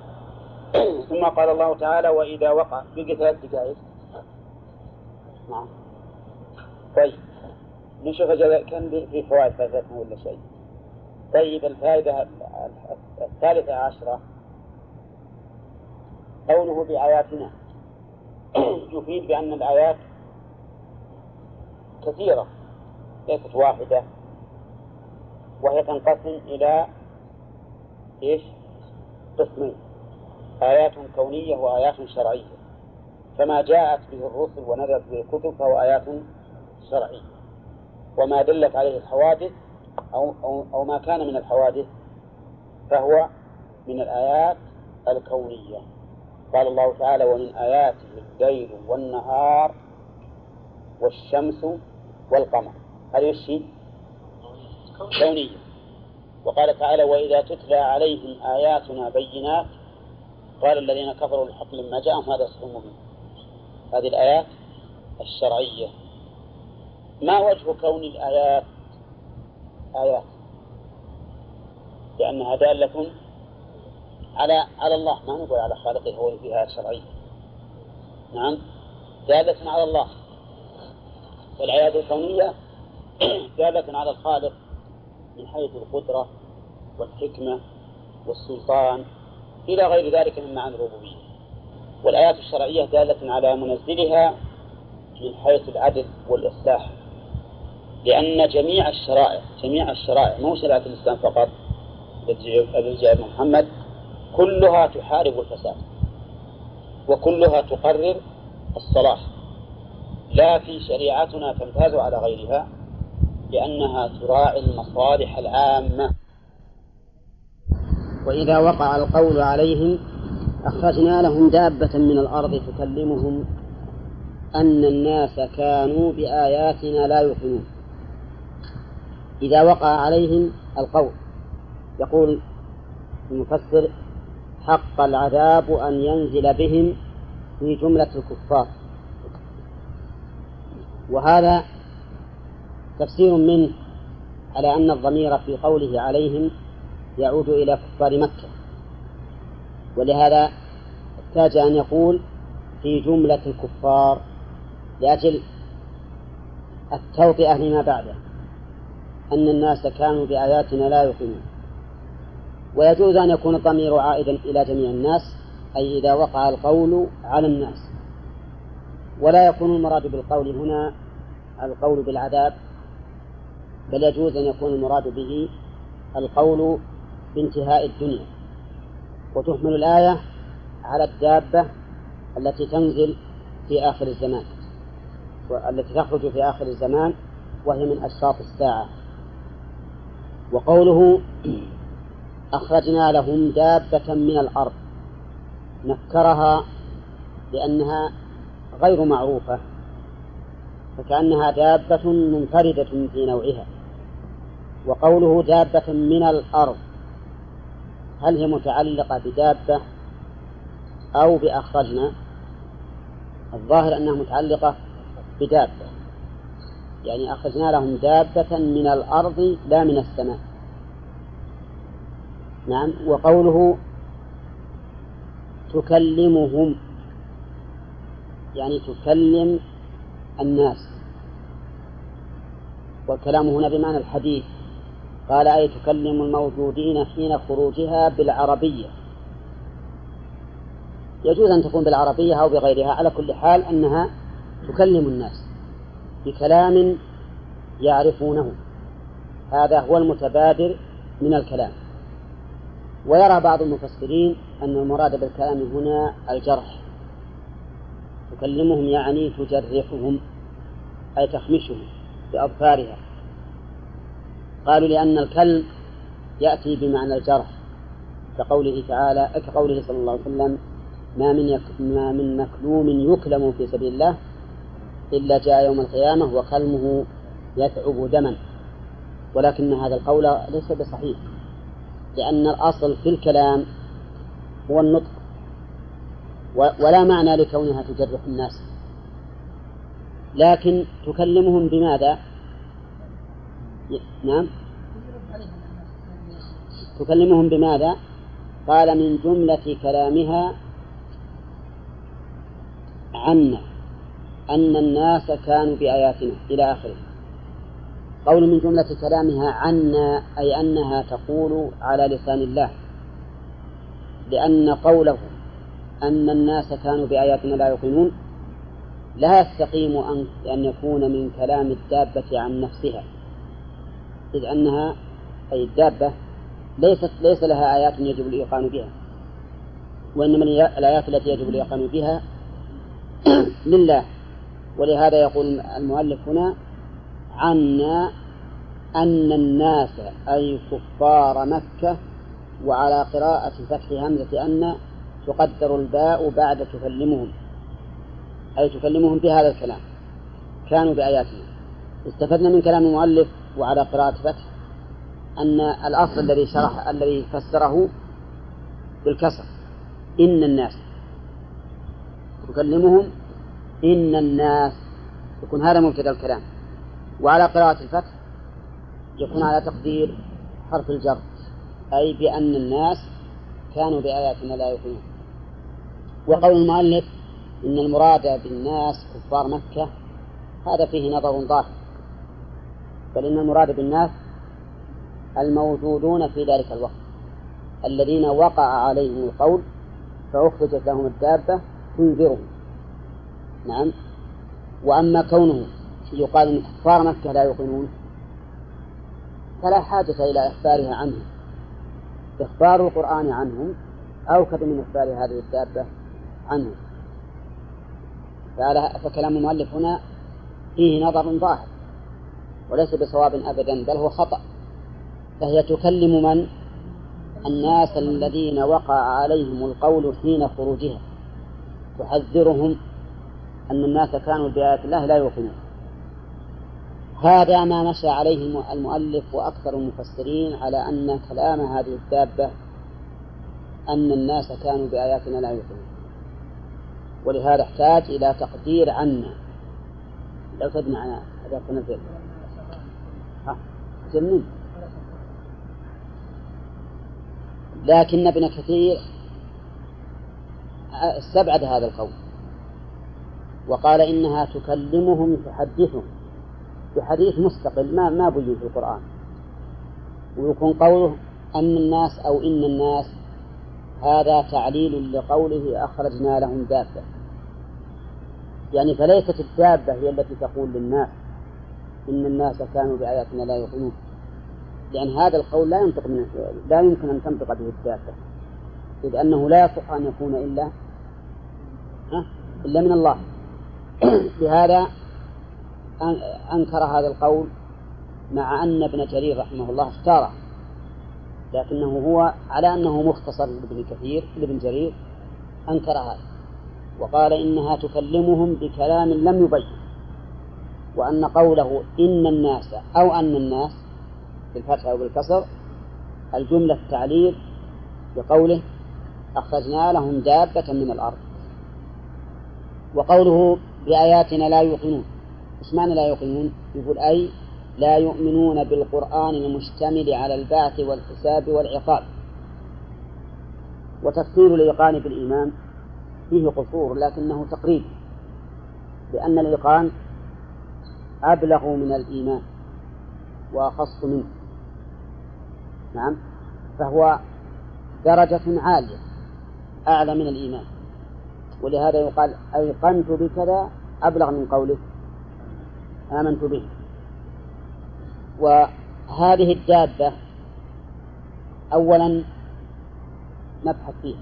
ثم قال الله تعالى وإذا وقع بقي ثلاث دقائق. نعم. طيب. نشوف كان في فوائد فاتتنا ولا شيء؟ طيب الفائدة الثالثة عشرة. قوله بآياتنا يفيد بأن الآيات كثيرة. ليست واحدة وهي تنقسم إلى إيش؟ قسمين. آيات كونية وآيات شرعية. فما جاءت به الرسل ونزلت به الكتب فهو آيات شرعية. وما دلت عليه الحوادث أو, أو, أو ما كان من الحوادث فهو من الآيات الكونية. قال الله تعالى ومن آياته الليل والنهار والشمس والقمر. هذه الشيء كونية. وقال تعالى وإذا تتلى عليهم آياتنا بينات قال الذين كفروا الحق لما جاءهم هذا سحر مبين. هذه الآيات الشرعية. ما وجه كون الآيات؟ آيات. لأنها دالة على على الله ما نقول على خالقه هو فيها شرعية. نعم. دالة على الله. والآيات الكونية دالة على الخالق من حيث القدرة والحكمة والسلطان إلى غير ذلك من معاني الربوبية. والآيات الشرعية دالة على منزلها من حيث العدل والإصلاح. لأن جميع الشرائع جميع الشرائع مو شريعة الإسلام فقط الذي جاء محمد كلها تحارب الفساد. وكلها تقرر الصلاح. لا في شريعتنا تمتاز على غيرها. لأنها تراعي المصالح العامة. وإذا وقع القول عليهم أخرجنا لهم دابة من الأرض تكلمهم أن الناس كانوا بآياتنا لا يوقنون إذا وقع عليهم القول يقول المفسر حق العذاب أن ينزل بهم في جملة الكفار. وهذا تفسير منه على أن الضمير في قوله عليهم يعود إلى كفار مكة. ولهذا احتاج أن يقول في جملة الكفار لأجل التوطئة لما بعده أن الناس كانوا بآياتنا لا يؤمنون. ويجوز أن يكون الضمير عائدا إلى جميع الناس أي إذا وقع القول على الناس. ولا يكون المراد بالقول هنا القول بالعذاب بل يجوز أن يكون المراد به القول بانتهاء الدنيا. وتحمل الآية على الدابة التي تنزل في آخر الزمان والتي تخرج في آخر الزمان وهي من أشراط الساعة. وقوله أخرجنا لهم دابة من الأرض نكرها لأنها غير معروفة فكأنها دابة منفردة في نوعها. وقوله دابة من الأرض. هل هي متعلقة بدابة أو بأخرجنا؟ الظاهر أنها متعلقة بدابة. يعني أخرجنا لهم دابة من الأرض لا من السماء. نعم وقوله تكلمهم. يعني تكلم الناس. والكلام هنا بمعنى الحديث. قال أي تكلم الموجودين حين خروجها بالعربية. يجوز أن تكون بالعربية أو بغيرها على كل حال أنها تكلم الناس بكلام يعرفونه. هذا هو المتبادر من الكلام. ويرى بعض المفسرين أن المراد بالكلام هنا الجرح. تكلمهم يعني تجرحهم أي تخمشهم بأظفارها. قالوا لأن الكلب يأتي بمعنى الجرح كقوله تعالى كقوله صلى الله عليه وسلم ما من يك ما من مكلوم يكلم في سبيل الله إلا جاء يوم القيامة وكلمه يتعب دما ولكن هذا القول ليس بصحيح لأن الأصل في الكلام هو النطق ولا معنى لكونها تجرح الناس لكن تكلمهم بماذا؟ نعم. تكلمهم بماذا؟ قال من جملة كلامها عنا أن الناس كانوا بآياتنا إلى آخره. قول من جملة كلامها عنا أي أنها تقول على لسان الله لأن قوله أن الناس كانوا بآياتنا لا يوقنون لا يستقيم أن يكون من كلام الدابة عن نفسها. إذ أنها أي الدابة ليست ليس لها آيات يجب الإيقان بها وإنما الآيات التي يجب الإيقان بها لله. ولهذا يقول المؤلف هنا عنا أن الناس أي كفار مكة وعلى قراءة فتح همزة أن تقدر الباء بعد تكلمهم أي تكلمهم بهذا الكلام كانوا بآياتنا. استفدنا من كلام المؤلف وعلى قراءة فتح أن الأصل الذي شرح الذي فسره بالكسر إن الناس تكلمهم إن الناس يكون هذا مبتدأ الكلام. وعلى قراءة الفتح يكون على تقدير حرف الجر أي بأن الناس كانوا بآياتنا لا يؤمنون. وقول المؤلف إن المراد بالناس كفار مكة هذا فيه نظر ظاهر. بل إن المراد بالناس الموجودون في ذلك الوقت الذين وقع عليهم القول فأخرجت لهم الدابة تنذرهم. نعم. وأما كونه يقال أن كفار مكة لا يوقنون فلا حاجة إلى إخبارها عنهم. إخبار القرآن عنهم أوكد من إخبار هذه الدابة عنهم. فكلام المؤلف هنا فيه نظر ظاهر. وليس بصواب أبدا بل هو خطأ. فهي تكلم من؟ الناس الذين وقع عليهم القول حين خروجها. تحذرهم أن الناس كانوا بآيات الله لا يوقنون. هذا ما مشى عليه المؤلف وأكثر المفسرين على أن كلام هذه الدابة أن الناس كانوا بآياتنا لا يوقنون. ولهذا احتاج إلى تقدير عنا. لو تد معنا هذا تنزل جميل. لكن ابن كثير استبعد هذا القول وقال إنها تكلمهم تحدثهم بحديث مستقل ما ما بين في القرآن. ويكون قوله أن الناس أو إن الناس هذا تعليل لقوله أخرجنا لهم دابة. يعني فليست الدابة هي التي تقول للناس. إن الناس كانوا بآياتنا لا يؤمنون. لأن هذا القول لا ينطق من لا يمكن أن تنطق به الدابة إذ أنه لا يصح أن يكون إلا إلا من الله. لهذا أنكر هذا القول مع أن ابن جرير رحمه الله اختاره. لكنه هو على أنه مختصر لابن كثير لابن جرير أنكر هذا. وقال إنها تكلمهم بكلام لم يبين. وأن قوله إن الناس أو أن الناس بالفتح أو بالكسر الجملة التعليل بقوله أخرجنا لهم دابة من الأرض. وقوله بآياتنا لا يوقنون إيش معنى لا يوقنون؟ يقول أي لا يؤمنون بالقرآن المشتمل على البعث والحساب والعقاب. وتفسير الإيقان بالإيمان فيه قصور لكنه تقريب لأن الإيقان أبلغ من الإيمان وأخص منه. نعم؟ فهو درجة عالية أعلى من الإيمان. ولهذا يقال أيقنت بكذا أبلغ من قوله. آمنت به. وهذه الدابة أولا نبحث فيها.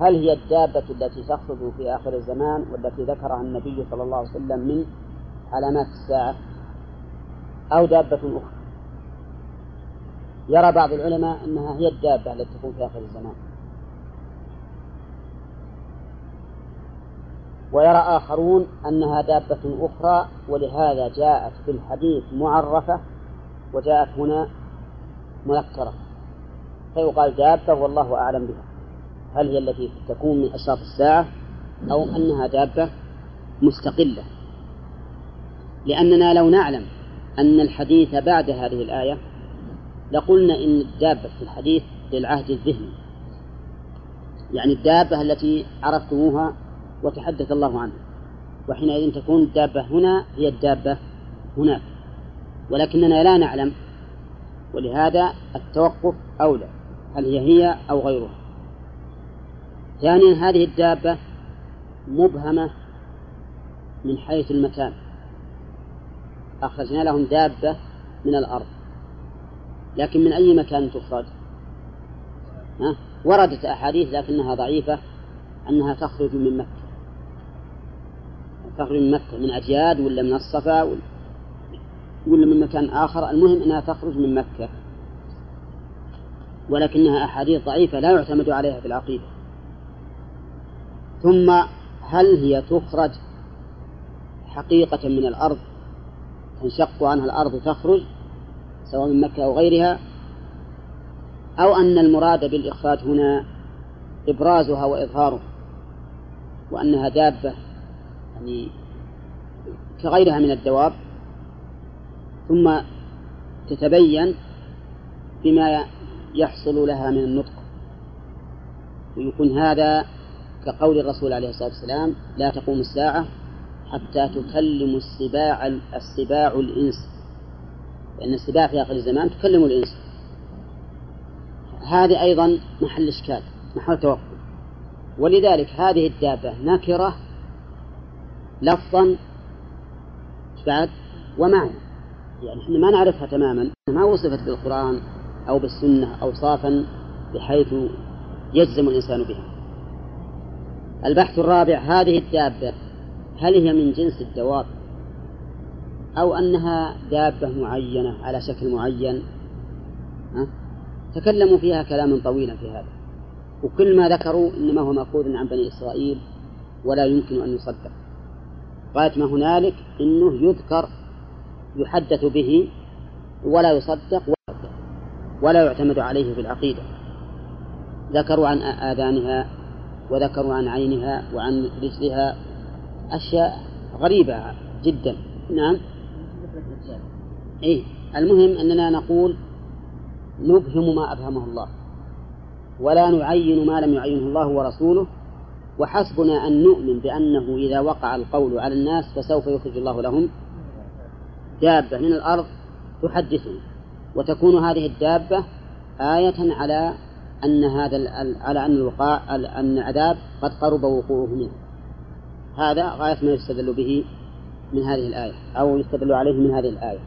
هل هي الدابة التي تخرج في آخر الزمان والتي ذكرها النبي صلى الله عليه وسلم من علامات الساعة أو دابة أخرى. يرى بعض العلماء أنها هي الدابة التي تكون في آخر الزمان. ويرى آخرون أنها دابة أخرى ولهذا جاءت في الحديث معرفة وجاءت هنا منكرة. فيقال دابة والله أعلم بها. هل هي التي تكون من أشراط الساعة أو أنها دابة مستقلة؟ لأننا لو نعلم أن الحديث بعد هذه الآية لقلنا إن الدابة في الحديث للعهد الذهني. يعني الدابة التي عرفتموها وتحدث الله عنها. وحينئذ تكون الدابة هنا هي الدابة هناك. ولكننا لا نعلم ولهذا التوقف أولى. هل هي هي أو غيرها؟ ثانيا هذه الدابة مبهمة من حيث المكان. أخرجنا لهم دابة من الأرض. لكن من أي مكان تخرج؟ ها؟ وردت أحاديث لكنها ضعيفة أنها تخرج من مكة. تخرج من مكة من أجياد ولا من الصفا ولا من مكان آخر. المهم أنها تخرج من مكة. ولكنها أحاديث ضعيفة لا يعتمد عليها في العقيدة. ثم هل هي تخرج حقيقة من الأرض؟ تنشق عنها الأرض تخرج سواء من مكة أو غيرها أو أن المراد بالإخراج هنا إبرازها وإظهارها وأنها دابة يعني كغيرها من الدواب ثم تتبين بما يحصل لها من النطق. ويكون هذا كقول الرسول عليه الصلاة والسلام لا تقوم الساعة حتى تكلم السباع السباع الإنس. لأن السباع في آخر الزمان تكلم الإنس. هذه أيضا محل إشكال محل توقف. ولذلك هذه الدابة نكرة لفظا بعد ومعنى. يعني إحنا ما نعرفها تماما ما وصفت بالقرآن أو بالسنة أوصافا بحيث يجزم الإنسان بها. البحث الرابع هذه الدابة هل هي من جنس الدواب أو أنها دابة معينة على شكل معين؟ ها؟ تكلموا فيها كلاما طويلا في هذا. وكل ما ذكروا إنما هو مأخوذ عن بني إسرائيل ولا يمكن أن يصدق. غاية ما هنالك؟ أنه يذكر يحدث به ولا يصدق ولا يعتمد عليه في العقيدة. ذكروا عن آذانها وذكروا عن عينها وعن رجلها أشياء غريبة جدا. نعم. إيه. المهم أننا نقول نبهم ما أبهمه الله. ولا نعين ما لم يعينه الله ورسوله. وحسبنا أن نؤمن بأنه إذا وقع القول على الناس فسوف يخرج الله لهم. دابة من الأرض تحدثهم وتكون هذه الدابة آية على أن هذا على أن الوقاع أن العذاب قد قرب وقوعه منه. هذا غاية ما يستدل به من هذه الآية أو يستدل عليه من هذه الآية.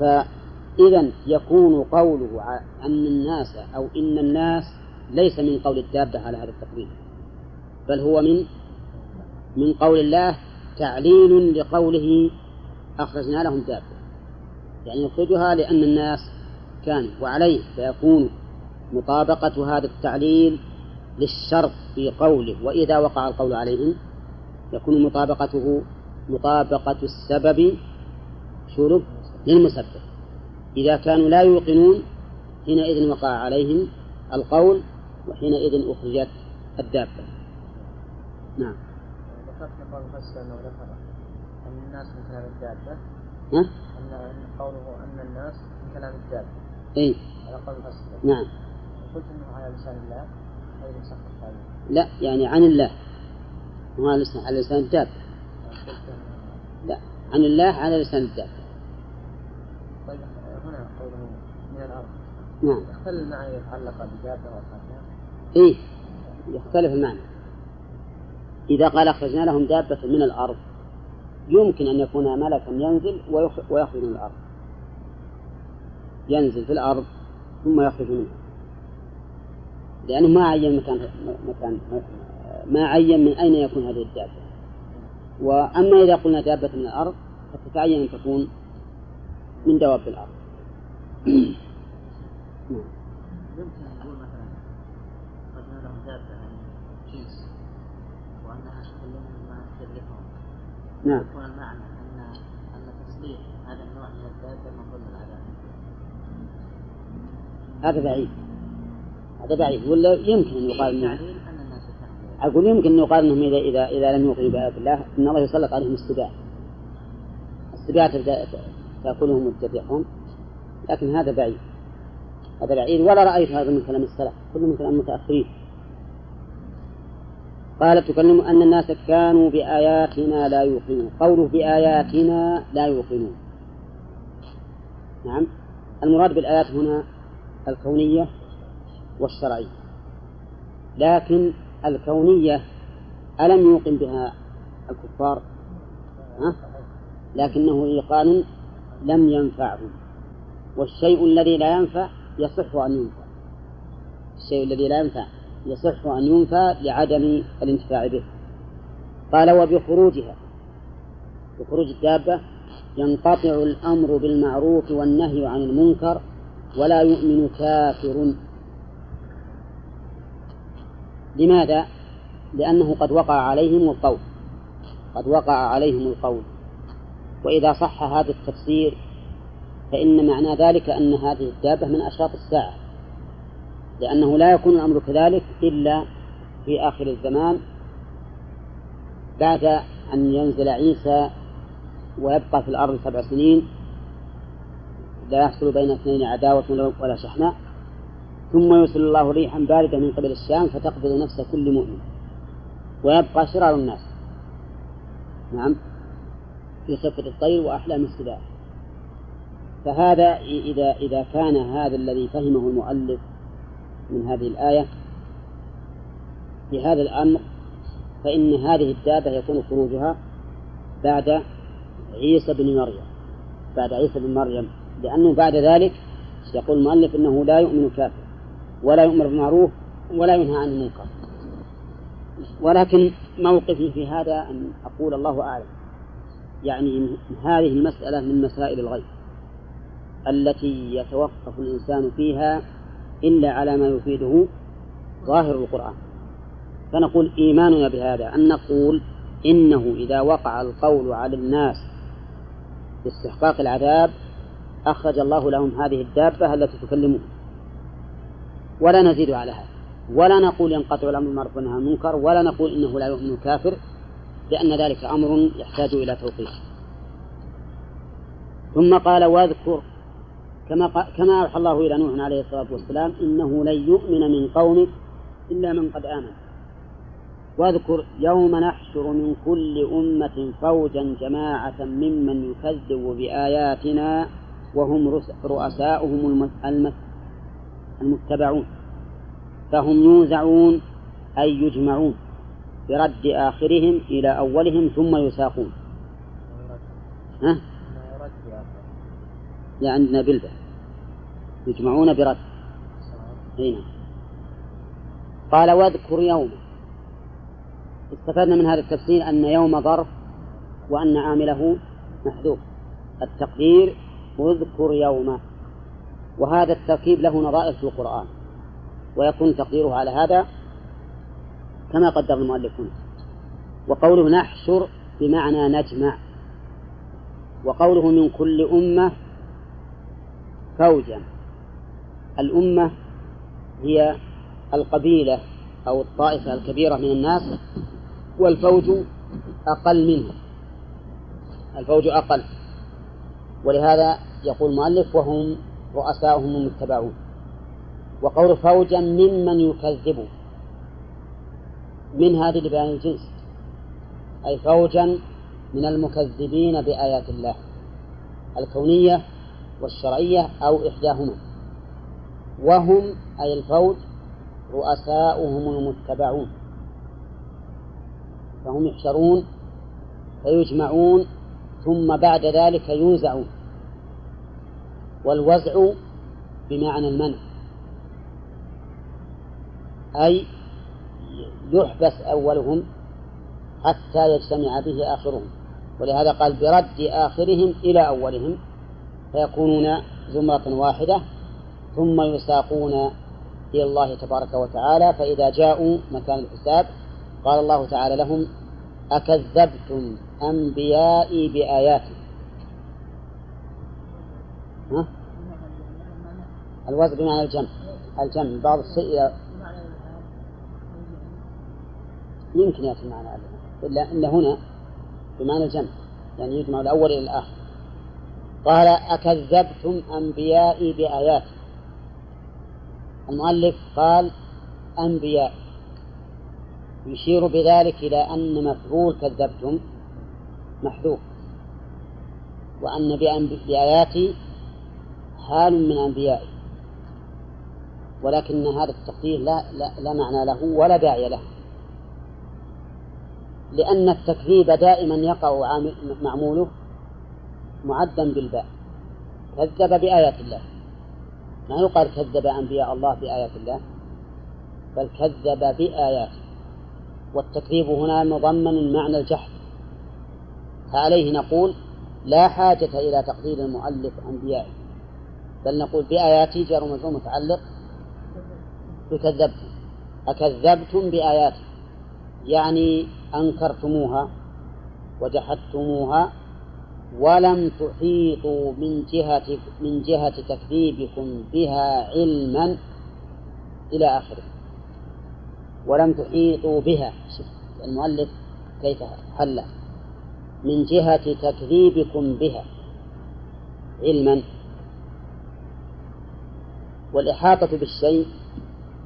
فإذا يكون قوله أن الناس أو إن الناس ليس من قول الدابة على هذا التقرير بل هو من من قول الله تعليل لقوله أخرجنا لهم دابة. يعني يخرجها لأن الناس كانوا وعليه فيكون مطابقة هذا التعليل للشرط في قوله وإذا وقع القول عليهم يكون مطابقته مطابقة السبب شرب للمسبب. إذا كانوا لا يوقنون حينئذ وقع عليهم القول وحينئذ أخرجت الدابة. نعم. ذكرت قول المفسر أنه ذكر. أن الناس من كلام الدابة. ها؟ أن قوله أن الناس من كلام الدابة. إي على قول المفسر نعم. قلت أنه على لسان الله. لا يعني عن الله. مو على لسان لسان الدابة. لا عن الله على لسان الدابة. طيب هنا قوله من الأرض نعم. هل المعنى يتعلق بدابة وأخرجها؟ إيه يختلف المعنى. إذا قال أخرجنا لهم دابة من الأرض يمكن أن يكون ملكا ينزل ويخ- ويخرج من الأرض. ينزل في الأرض ثم يخرج منها. لأنه ما عين مكان مكان ما عين من أين يكون هذه الدابة. وأما إذا قلنا دابة من الأرض فتتعين أن تكون من دواب الأرض. يمكن مثلا دابة وأنها ما نعم. يكون المعنى أن أن تصديق هذا النوع من الدابة هذا بعيد هذا بعيد. ولا يمكن أن يقال أنه أقول يمكن أن يقال أنهم إذا إذا إذا لم يوقنوا بآيات الله أن الله يسلط عليهم السباع السباع تأكلهم وتذبحهم لكن هذا بعيد. هذا بعيد. ولا رأيت هذا من كلام السلف. كله من كلام المتأخرين قال تكلم أن الناس كانوا بآياتنا لا يوقنون. قوله بآياتنا لا يوقنون. نعم. المراد بالآيات هنا الكونية والشرعية. لكن الكونية ألم يوقن بها الكفار؟ ها؟ لكنه إيقان لم ينفعهم والشيء الذي لا ينفع يصح أن ينفع. الشيء الذي لا ينفع يصح أن ينفع لعدم الانتفاع به. قال وبخروجها. بخروج الدابة ينقطع الأمر بالمعروف والنهي عن المنكر ولا يؤمن كافر. لماذا؟ لأنه قد وقع عليهم القول. قد وقع عليهم القول. وإذا صح هذا التفسير فإن معنى ذلك أن هذه الدابة من أشراط الساعة. لأنه لا يكون الأمر كذلك إلا في آخر الزمان بعد أن ينزل عيسى ويبقى في الأرض سبع سنين لا يحصل بين اثنين عداوة ولا شحناء. ثم يرسل الله ريحا باردة من قبل الشام فتقبض نفس كل مؤمن ويبقى شرار الناس. نعم. في خفة الطير وأحلام السباع. فهذا إذا إذا كان هذا الذي فهمه المؤلف من هذه الآية في هذا الأمر فإن هذه الدابة يكون خروجها بعد عيسى بن مريم. بعد عيسى بن مريم. لأنه بعد ذلك يقول المؤلف أنه لا يؤمن كافر. ولا يؤمر بالمعروف ولا ينهى عن المنكر. ولكن موقفي في هذا أن أقول الله أعلم. يعني هذه المسألة من مسائل الغيب التي يتوقف الإنسان فيها إلا على ما يفيده ظاهر القرآن. فنقول إيماننا بهذا أن نقول إنه إذا وقع القول على الناس باستحقاق العذاب أخرج الله لهم هذه الدابة التي تكلمهم ولا نزيد على هذا. ولا نقول ينقطع الأمر بالمعروف والنهي عن المنكر ولا نقول إنه لا يؤمن كافر لأن ذلك أمر يحتاج إلى توقيت. ثم قال واذكر كما كما أوحى الله إلى نوح عليه الصلاة والسلام إنه لن يؤمن من قومك إلا من قد آمن. واذكر يوم نحشر من كل أمة فوجا جماعة ممن يكذب بآياتنا وهم رؤساؤهم المتبعون فهم يوزعون أي يجمعون برد آخرهم إلى أولهم ثم يساقون. ها؟ لا عندنا بلبة يجمعون برد. هنا قال واذكر يوم. استفدنا من هذا التفسير أن يوم ظرف وأن عامله محذوف. التقدير اذكر يوم. وهذا التركيب له نظائر في القرآن ويكون تقديره على هذا كما قدر المؤلفون وقوله نحشر بمعنى نجمع. وقوله من كل أمة فوجا. الأمة هي القبيلة أو الطائفة الكبيرة من الناس والفوج أقل منه الفوج أقل. ولهذا يقول المؤلف وهم رؤساؤهم المتبعون وقول فوجا ممن يكذب من هذه لبيان الجنس. أي فوجا من المكذبين بآيات الله الكونية والشرعية أو إحداهما. وهم أي الفوج رؤساؤهم المتبعون. فهم يحشرون فيجمعون ثم بعد ذلك يوزعون والوزع بمعنى المنع. أي يحبس أولهم حتى يجتمع به آخرهم. ولهذا قال برد آخرهم إلى أولهم فيكونون زمرة واحدة ثم يساقون إلى الله تبارك وتعالى. فإذا جاءوا مكان الحساب قال الله تعالى لهم أكذبتم أنبيائي بآياتي. ها؟ الوزن بمعنى الجمع. الجمع بعض الشيء يمكن يأتي معنى إلا أن هنا بمعنى الجمع. يعني يجمع الأول إلى الآخر. قال أكذبتم أنبيائي بآياتي. المؤلف قال أنبياء. يشير بذلك إلى أن مفعول كذبتم محذوف. وأن بآياتي حال من أنبيائي ولكن هذا التقدير لا, لا, لا معنى له ولا داعي له. لأن التكذيب دائما يقع معموله معدا بالباء. كذب بآيات الله. ما يقال كذب أنبياء الله بآيات الله بل كذب بآياته. والتكذيب هنا مضمن معنى الجحد. فعليه نقول لا حاجة إلى تقدير المؤلف أنبيائه. بل نقول بآياتي جار مجرور متعلق بكذبتم. أكذبتم بآياتي. يعني أنكرتموها وجحدتموها ولم تحيطوا من جهة من جهة تكذيبكم بها علما إلى آخره. ولم تحيطوا بها. المؤلف كيف حل. من جهة تكذيبكم بها علما والإحاطة بالشيء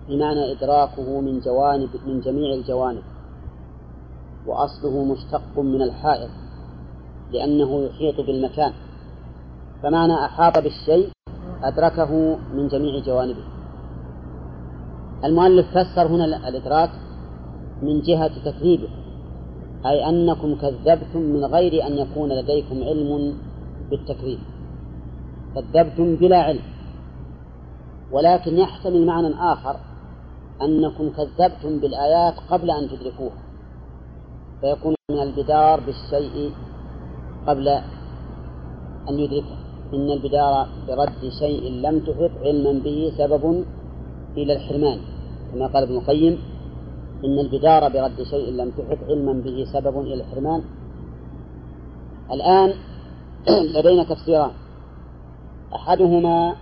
بمعنى إدراكه من جوانب من جميع الجوانب وأصله مشتق من الحائط لأنه يحيط بالمكان. فمعنى أحاط بالشيء أدركه من جميع جوانبه. المؤلف فسر هنا الإدراك من جهة تكذيبه أي أنكم كذبتم من غير أن يكون لديكم علم بالتكذيب. كذبتم بلا علم. ولكن يحتمل معنى آخر أنكم كذبتم بالآيات قبل أن تدركوها فيكون من البدار بالشيء قبل أن يدركه. إن البدار برد شيء لم تحط علما به سبب إلى الحرمان. كما قال ابن القيم إن البدار برد شيء لم تحط علما به سبب إلى الحرمان. الآن لدينا تفسيران. أحدهما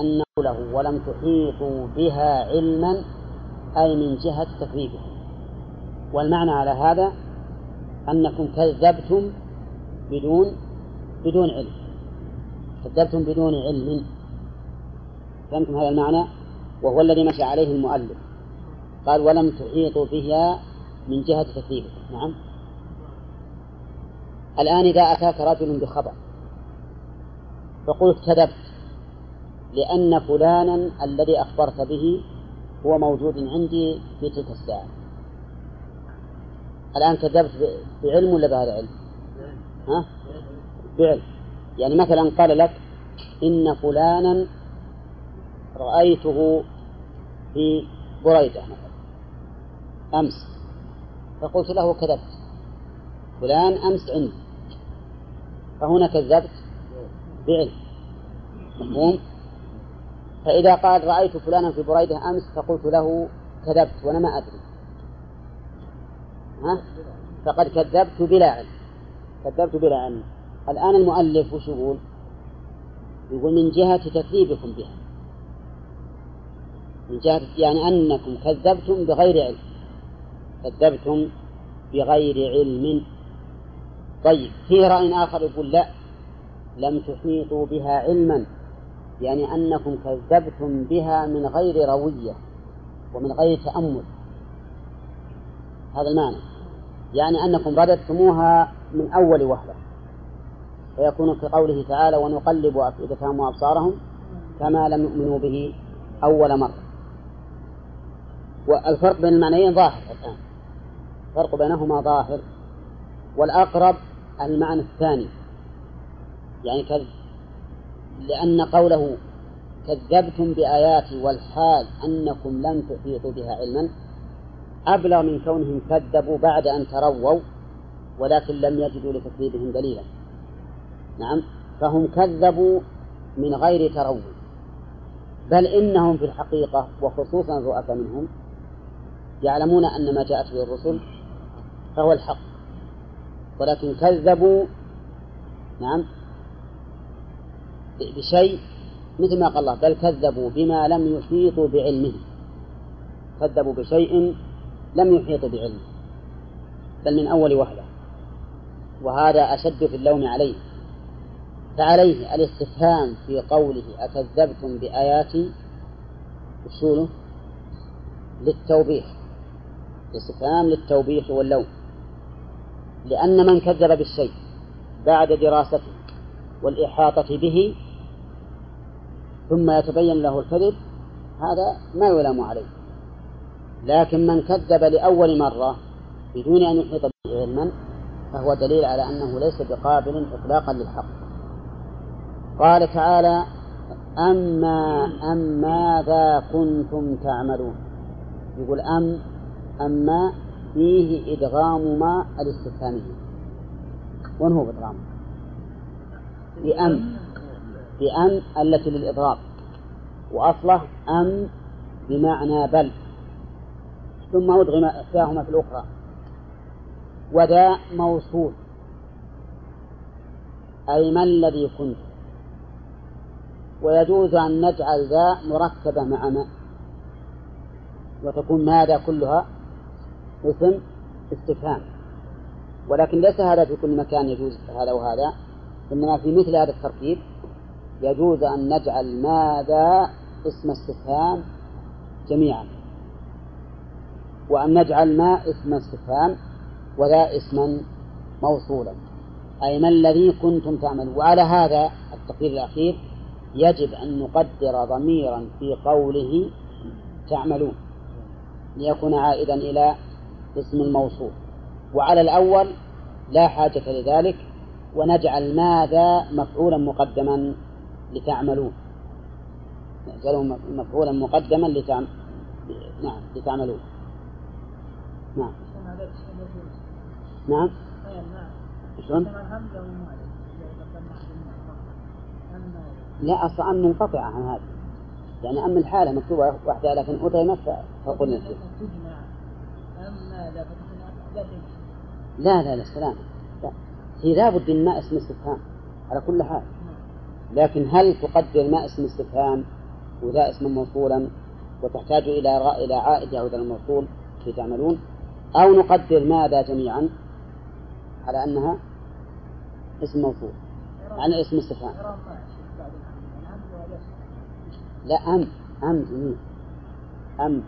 أن له ولم تحيطوا بها علما أي من جهة تكذيبه. والمعنى على هذا أنكم كذبتم بدون بدون علم. كذبتم بدون علم. فهمتم هذا المعنى؟ وهو الذي مشى عليه المؤلف. قال ولم تحيطوا بها من جهة تكذيبك نعم. الآن إذا أتاك رجل بخبر فقلت كذبت لأن فلانا الذي أخبرت به هو موجود عندي في تلك الساعة. الآن كذبت بعلم ولا بهذا علم؟ ها؟ بعلم. يعني مثلا قال لك إن فلانا رأيته في بريدة مثلا. أمس. فقلت له كذبت. فلان أمس عندي. فهنا كذبت بعلم. مفهوم؟ فإذا قال رأيت فلانا في بريدة أمس فقلت له كذبت وأنا ما أدري. ها؟ فقد كذبت بلا علم. كذبت بلا علم. الآن المؤلف وش يقول؟ يقول من جهة تكذيبكم بها. من جهة يعني أنكم كذبتم بغير علم. كذبتم بغير علم. طيب فيه رأي آخر يقول لا لم تحيطوا بها علما. يعني أنكم كذبتم بها من غير روية ومن غير تأمل. هذا المعنى. يعني أنكم رددتموها من أول وهلة. فيكون كقوله تعالى ونقلب أفئدتهم وأبصارهم كما لم يؤمنوا به أول مرة. والفرق بين المعنيين ظاهر الآن. الفرق بينهما ظاهر. والأقرب المعنى الثاني. يعني لأن قوله كذبتم بآياتي والحال أنكم لم تحيطوا بها علما أبلغ من كونهم كذبوا بعد أن ترووا ولكن لم يجدوا لتكذيبهم دليلا. نعم فهم كذبوا من غير تروي. بل إنهم في الحقيقة وخصوصا الرؤساء منهم يعلمون أن ما جاءت به الرسل فهو الحق. ولكن كذبوا نعم بشيء مثل ما قال الله بل كذبوا بما لم يحيطوا بعلمه. كذبوا بشيء لم يحيطوا بعلمه بل من أول وهلة وهذا أشد في اللوم عليه. فعليه الاستفهام في قوله أكذبتم بآياتي وصوله للتوبيخ. استفهام للتوبيخ واللوم. لأن من كذب بالشيء بعد دراسته والإحاطة به ثم يتبين له الكذب هذا ما يلام عليه. لكن من كذب لأول مرة بدون أن يحيط به علما فهو دليل على أنه ليس بقابل إطلاقا للحق. قال تعالى أما أم ماذا كنتم تعملون؟ يقول أم أما فيه إدغام ما الاستفهامية وين هو بإدغام؟ بأم بأم التي للإضراب وأصله أم بمعنى بل ثم أدغم إحداهما في الأخرى وذا موصول أي ما الذي كنت. ويجوز أن نجعل ذا مركبة مع ما وتكون ماذا كلها؟ اسم استفهام. ولكن ليس هذا في كل مكان يجوز هذا وهذا إنما في مثل هذا التركيب. يجوز أن نجعل ماذا؟ اسم استفهام جميعا. وأن نجعل ما؟ اسم استفهام وذا اسما موصولا. أي ما الذي كنتم تعملون؟ وعلى هذا التقدير الأخير يجب أن نقدر ضميرا في قوله تعملون. ليكون عائدا إلى اسم الموصول. وعلى الأول لا حاجة لذلك. ونجعل ماذا؟ مفعولا مقدما. لتعملون. نجعله مفعولا مقدما لتعم... نعم لتعملون. نعم. نعم. شلون؟ لا أصلا أم منقطعة عن هذا. يعني أم الحالة مكتوبة واحدة لكن أتيمت فقلنا لا لا لا سلام. لا. هي لابد من ماء اسم استفهام على كل حال. لكن هل تقدر ماء اسم استفهام وذا اسم موصولا وتحتاج إلى إلى عائد يعود إلى الموصول في تعملون؟ أو نقدر ماذا جميعا على أنها اسم موصول؟ يعني اسم استفهام. لا أم أم جميل. أم.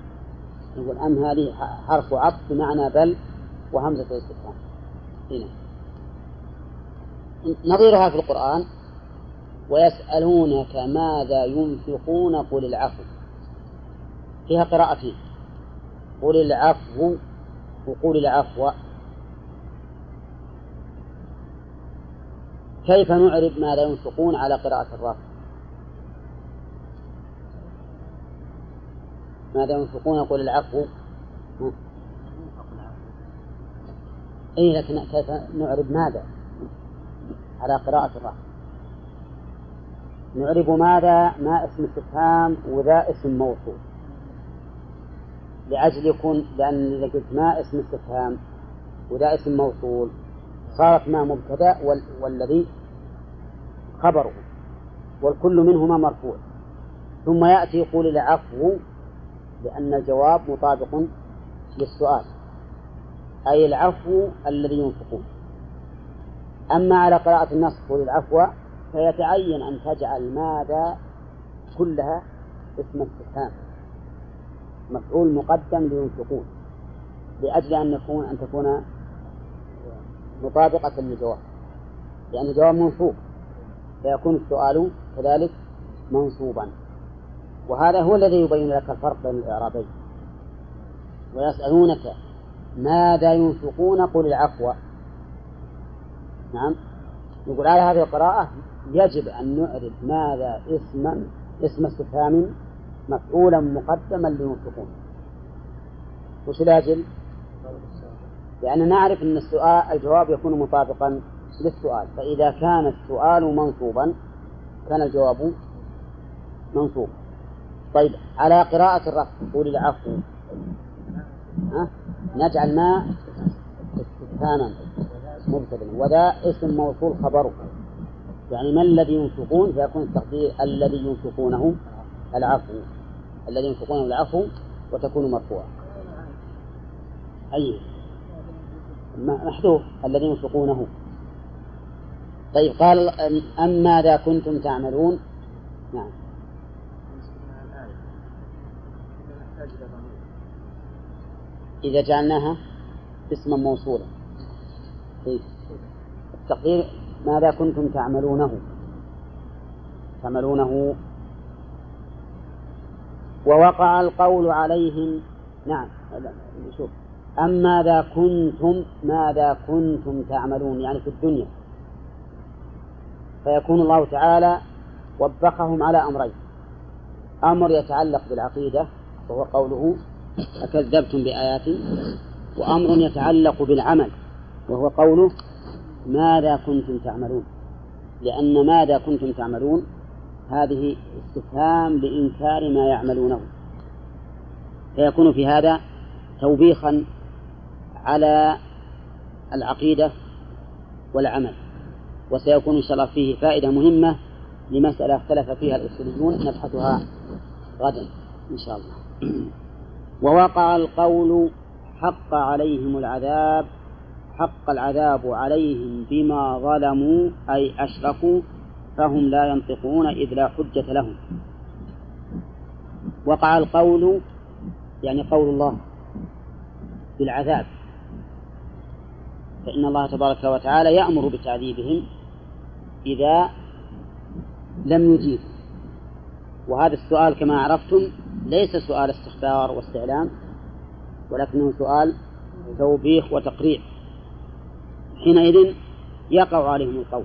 نقول أم هذه حرف عطف بمعنى بل وهمزة الاستفهام. هنا. نظيرها في القرآن. ويسألونك ماذا ينفقون قل العفو. فيها قراءتين قل العفو وقول العفو. كيف نعرب ماذا ينفقون على قراءة الرافع ماذا ينفقون قل العفو؟ أي لكن كيف نعرب ماذا على قراءة الرافع نعرب ماذا ما اسم استفهام وذا اسم موصول. لأجل يكون لأن إذا قلت ما اسم استفهام وذا اسم موصول صارت ما مبتدأ والذي خبره والكل منهما مرفوع. ثم يأتي يقول العفو لأن الجواب مطابق للسؤال. أي العفو الذي ينفقون أما على قراءة النص قول العفو فيتعين أن تجعل ماذا كلها اسم استفهام مفعول مقدم لينفقون لأجل أن يكون أن تكون مطابقة للجواب لأن الجواب منصوب فيكون السؤال كذلك منصوبا. وهذا هو الذي يبين لك الفرق بين الإعرابين. ويسألونك ماذا ينفقون؟ قل العفو. نعم. يقول على هذه القراءة يجب أن نعرف ماذا اسما اسم استفهام مفعولا مقدما لينفقون وش الأجل؟ لأن نعرف أن السؤال الجواب يكون مطابقا للسؤال. فإذا كان السؤال منصوبا كان الجواب منصوبا طيب على قراءة الرفع قول العفو؟ نجعل ما استفهاما مبتدا. وذا اسم موصول خبره. يعني ما الذي ينفقون؟ فيكون التقدير الذي ينفقونه العفو الذي ينفقونه العفو وتكون مرفوعة. أي محذوف الذي ينفقونه. طيب قال أم ماذا كنتم تعملون نعم. إذا جعلناها اسما موصولا. طيب. التقدير ماذا كنتم تعملونه؟ تعملونه ووقع القول عليهم. نعم شوف أم ماذا كنتم ماذا كنتم تعملون؟ يعني في الدنيا. فيكون الله تعالى وبخهم على أمرين. أمر يتعلق بالعقيدة وهو قوله أكذبتم بآياتي. وأمر يتعلق بالعمل وهو قوله ماذا كنتم تعملون؟ لأن ماذا كنتم تعملون؟ هذه استفهام لإنكار ما يعملونه. فيكون في هذا توبيخا على العقيدة والعمل. وسيكون إن شاء الله فيه فائدة مهمة لمسألة اختلف فيها الأصوليون نبحثها غدا إن شاء الله. ووقع القول حق عليهم العذاب حق العذاب عليهم بما ظلموا أي أشركوا فهم لا ينطقون إذ لا حجة لهم. وقع القول يعني قول الله بالعذاب. فإن الله تبارك وتعالى يأمر بتعذيبهم إذا لم يجيب. وهذا السؤال كما عرفتم ليس سؤال استخبار واستعلام ولكنه سؤال توبيخ وتقريع. حينئذ يقع عليهم القول.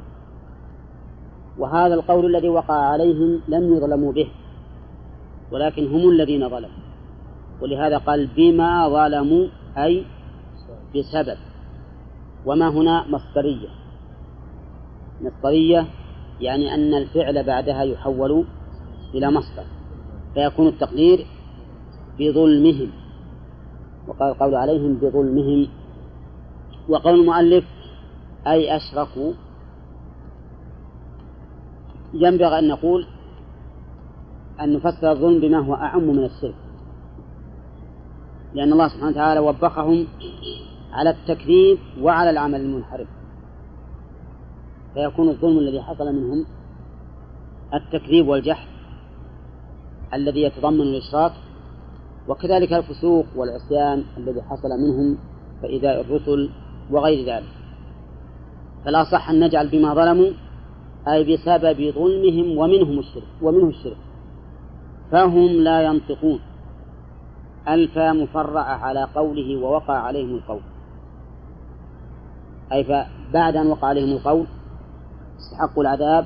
وهذا القول الذي وقع عليهم لم يظلموا به ولكن هم الذين ظلموا. ولهذا قال بما ظلموا أي بسبب. وما هنا مصدرية. مصدرية يعني أن الفعل بعدها يحول إلى مصدر فيكون التقدير بظلمهم. وقال القول عليهم بظلمهم. وقول المؤلف أي أشركوا ينبغي أن نقول أن نفسر الظلم بما هو أعم من الشرك لأن الله سبحانه وتعالى وبخهم على التكذيب وعلى العمل المنحرف. فيكون الظلم الذي حصل منهم التكذيب والجحد الذي يتضمن الإشراك وكذلك الفسوق والعصيان الذي حصل منهم فإذا الرسل وغير ذلك. فالأصح أن نجعل بما ظلموا أي بسبب ظلمهم ومنهم الشرك ومنه الشرك. فهم لا ينطقون. ألفا مفرعة على قوله ووقع عليهم القول. أي فبعد أن وقع عليهم القول استحقوا العذاب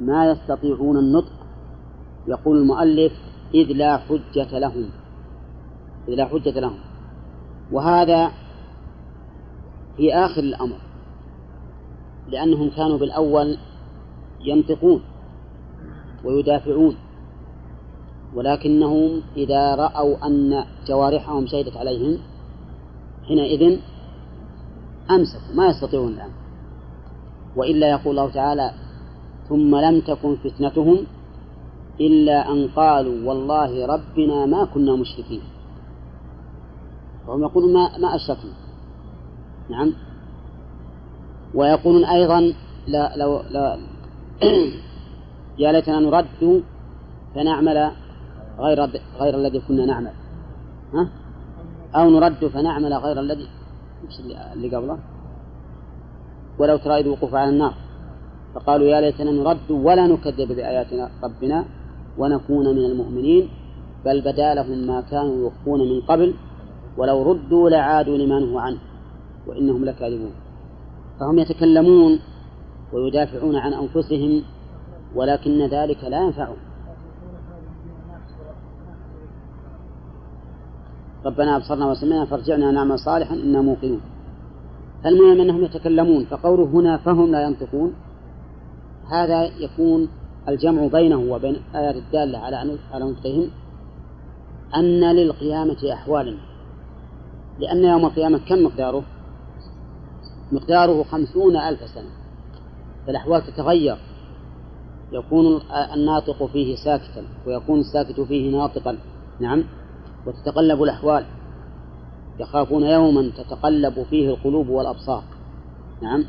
ما يستطيعون النطق. يقول المؤلف إذ لا حجة لهم. إذ لا حجة لهم. وهذا في آخر الأمر. لأنهم كانوا بالأول ينطقون ويدافعون ولكنهم إذا رأوا أن جوارحهم شهدت عليهم حينئذ أمسكوا ما يستطيعون الآن. وإلا يقول الله تعالى ثم لم تكن فتنتهم إلا أن قالوا والله ربنا ما كنا مشركين. وهم يقولون ما ما أشركنا. نعم. ويقولون أيضا لا لو لا. يا ليتنا نرد فنعمل غير غير الذي كنا نعمل. ها؟ أو نرد فنعمل غير الذي اللي قبله. ولو ترى إذ وقوف على النار. فقالوا يا ليتنا نرد ولا نكذب بآيات ربنا ونكون من المؤمنين بل بدا لهم ما كانوا يخفون من قبل ولو ردوا لعادوا لما نهوا عنه وإنهم لكاذبون. فهم يتكلمون ويدافعون عن أنفسهم ولكن ذلك لا ينفعهم. ربنا أبصرنا وسمعنا فارجعنا نعمل صالحا إنا موقنون. المهم أنهم يتكلمون فقوله هنا فهم لا ينطقون. هذا يكون الجمع بينه وبين الآيات الدالة على على نطقهم أن للقيامة أحوالا لأن يوم القيامة كم مقداره؟ مقداره خمسون ألف سنة. فالأحوال تتغير. يكون الناطق فيه ساكتا ويكون الساكت فيه ناطقا. نعم. وتتقلب الأحوال. يخافون يوما تتقلب فيه القلوب والأبصار. نعم.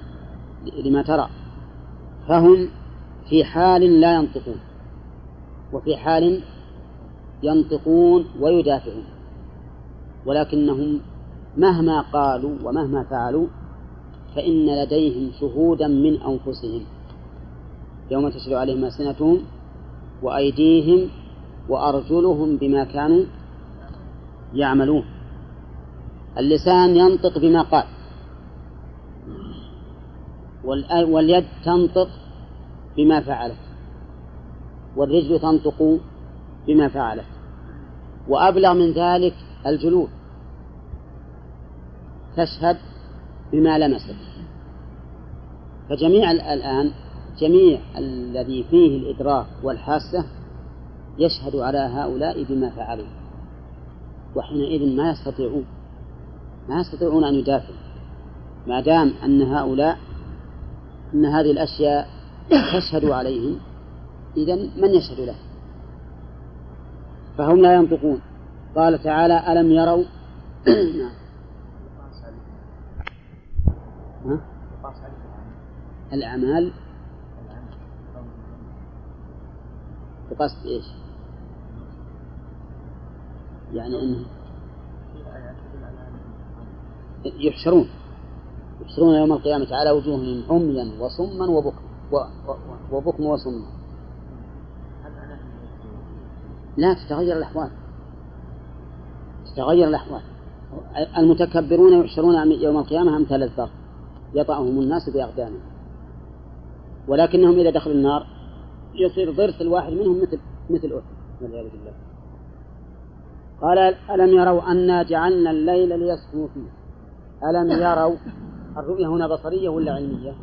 لما ترى. فهم في حال لا ينطقون. وفي حال ينطقون ويدافعون. ولكنهم مهما قالوا ومهما فعلوا فإن لديهم شهودا من أنفسهم. يوم تشهد عليهم ألسنتهم وأيديهم وأرجلهم بما كانوا يعملون. اللسان ينطق بما قال. واليد تنطق بما فعلت. والرجل تنطق بما فعلت. وأبلغ من ذلك الجلود. تشهد بما لمست فجميع الآن جميع الذي فيه الإدراك والحاسة يشهد على هؤلاء بما فعلوا. وحينئذ ما يستطيعون ما يستطيعون أن يدافعوا. ما دام أن هؤلاء أن هذه الأشياء تشهد عليهم إذا من يشهد له فهم لا ينطقون. قال تعالى ألم يروا ها؟ الأعمال؟ بقصد إيش؟ يعني أنه يحشرون. يحشرون يوم القيامة على وجوههم عميا وصما وبكما. وبكم وصما. لا تتغير الأحوال. تتغير الأحوال. المتكبرون يحشرون يوم القيامة أمثال الذر. يطأهم الناس بأقدامهم ولكنهم إذا دخلوا النار يصير ضرس الواحد منهم مثل مثل أحد والعياذ بالله. قال ألم يروا أنا جعلنا الليل ليسكنوا فيه؟ ألم يروا الرؤية هنا بصرية ولا علمية؟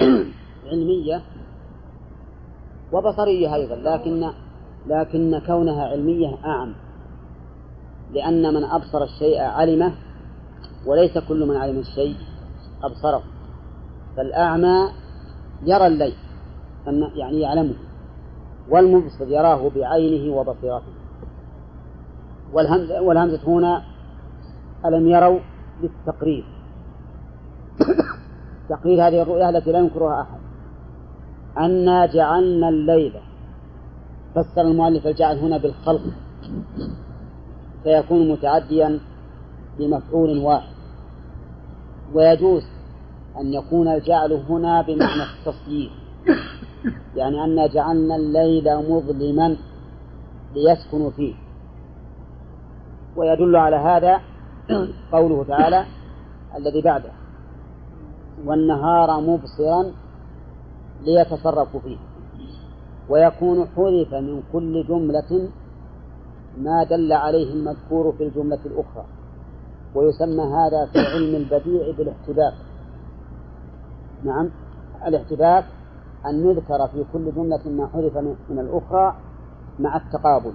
علمية وبصرية أيضا لكن لكن كونها علمية أعم لأن من أبصر الشيء علمه وليس كل من علم الشيء أبصره. فالأعمى يرى الليل يعني يعلمه والمبصر يراه بعينه وبصيرته. والهمزة, والهمزة هنا ألم يروا للتقرير. تقرير هذه الرؤيا التي لا ينكرها أحد. أنا جعلنا الليل فسر المؤلف الجعل هنا بالخلق فيكون متعديا بمفعول واحد. ويجوز أن يكون الجعل هنا بمعنى التصيير. يعني أن جعلنا الليل مظلما ليسكنوا فيه. ويدل على هذا قوله تعالى الذي بعده والنهار مبصرا ليتصرفوا فيه. ويكون حذف من كل جملة ما دل عليه المذكور في الجملة الأخرى. ويسمى هذا في علم البديع بالاحتباك نعم. الاحتباك أن يذكر في كل جملة ما حذف من الأخرى مع التقابل.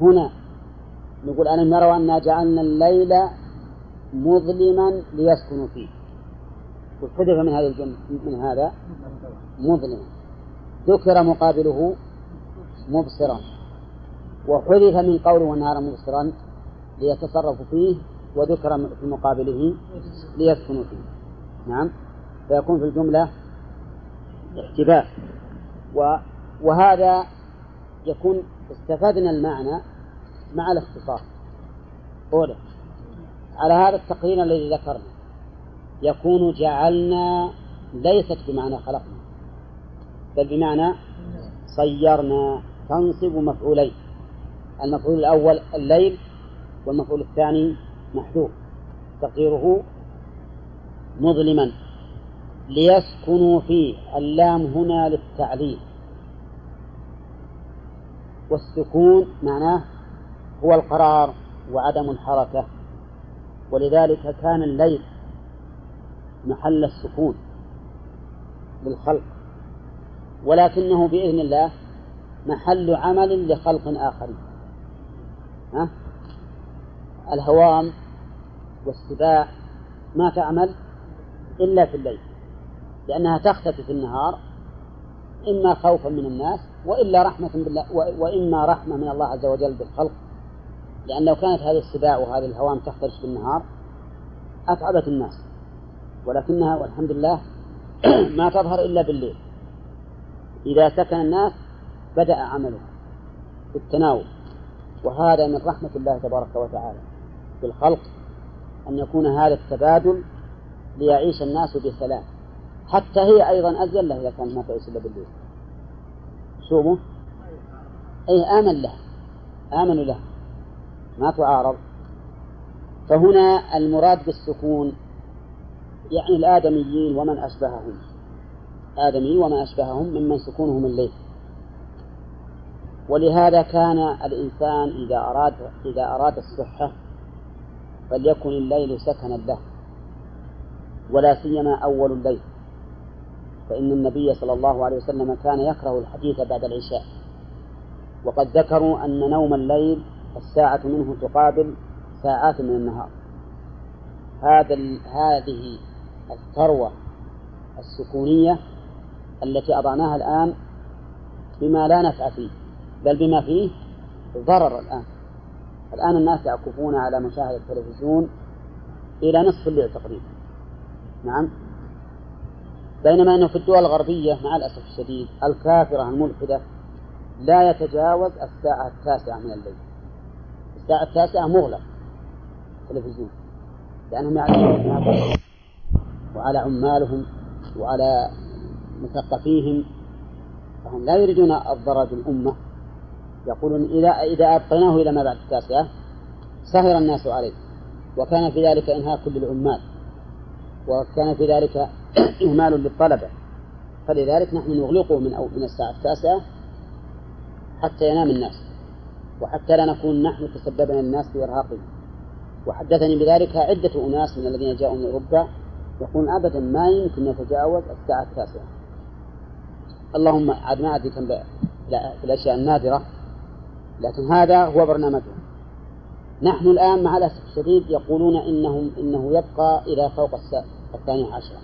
هنا نقول ألم يروا أنا جعلنا الليل مظلما ليسكنوا فيه. وحذف من هذا الجمل من هذا؟ مظلما. ذكر مقابله مبصرا. وحذف من قوله والنهار مبصرا ليتصرفوا فيه وذكر في مقابله ليسكنوا فيه. نعم. فيكون في الجملة احتباس. وهذا يكون استفدنا المعنى مع الاختصاص أولا على هذا التقرير الذي ذكرنا يكون جعلنا ليست بمعنى خلقنا بل بمعنى صيرنا تنصب مفعولين. المفعول الأول الليل والمفعول الثاني محذوف. تقديره مظلما. ليسكنوا فيه اللام هنا للتعليل. والسكون معناه هو القرار وعدم الحركة ولذلك كان الليل محل السكون للخلق ولكنه بإذن الله محل عمل لخلق آخرين ها؟ الهوام والسباع ما تعمل إلا في الليل. لأنها تختفي في النهار إما خوفا من الناس وإلا رحمة بالله وإما رحمة من الله عز وجل بالخلق. لأن لو كانت هذه السباع وهذه الهوام تختلف في النهار أتعبت الناس. ولكنها والحمد لله ما تظهر إلا بالليل. إذا سكن الناس بدأ عمله في التناول وهذا من رحمة الله تبارك وتعالى. بالخلق أن يكون هذا التبادل ليعيش الناس بسلام. حتى هي أيضا أزين له إذا كانت ما تعيش إلا بالليل صومه أي آمن له. آمنوا له. ما تعارض فهنا المراد بالسكون يعني الآدميين ومن أشبههم. آدمي وما أشبههم ممن سكونهم الليل. ولهذا كان الإنسان إذا أراد إذا أراد الصحة فليكن الليل سكنا له ولا سيما أول الليل. فإن النبي صلى الله عليه وسلم كان يكره الحديث بعد العشاء. وقد ذكروا أن نوم الليل الساعة منه تقابل ساعات من النهار. هذا هذه الثروة السكونية التي أضعناها الآن بما لا نفع فيه بل بما فيه ضرر الآن. الآن الناس يعكفون على مشاهدة التلفزيون إلى نصف الليل تقريبا. نعم؟ بينما أنه في الدول الغربية مع الأسف الشديد الكافرة الملحدة لا يتجاوز الساعة التاسعة من الليل. الساعة التاسعة مغلق التلفزيون لأنهم يعلمون وعلى عمالهم وعلى مثقفيهم فهم لا يريدون الضرر بالأمة. يقولون إذا إذا أبقيناه إلى ما بعد التاسعة سهر الناس عليه. وكان في ذلك إنهاك للعمال وكان في ذلك إهمال للطلبة. فلذلك نحن نغلقه من أو من الساعة التاسعة حتى ينام الناس. وحتى لا نكون نحن تسببنا الناس في إرهاقهم وحدثني بذلك عدة أناس من الذين جاءوا من أوروبا يقول أبدا ما يمكن يتجاوز الساعة التاسعة. اللهم عاد ما أدري كم في الأشياء النادرة. لكن هذا هو برنامجهم نحن الآن مع الأسف الشديد يقولون إنهم إنه يبقى إلى فوق الثانية عشرة.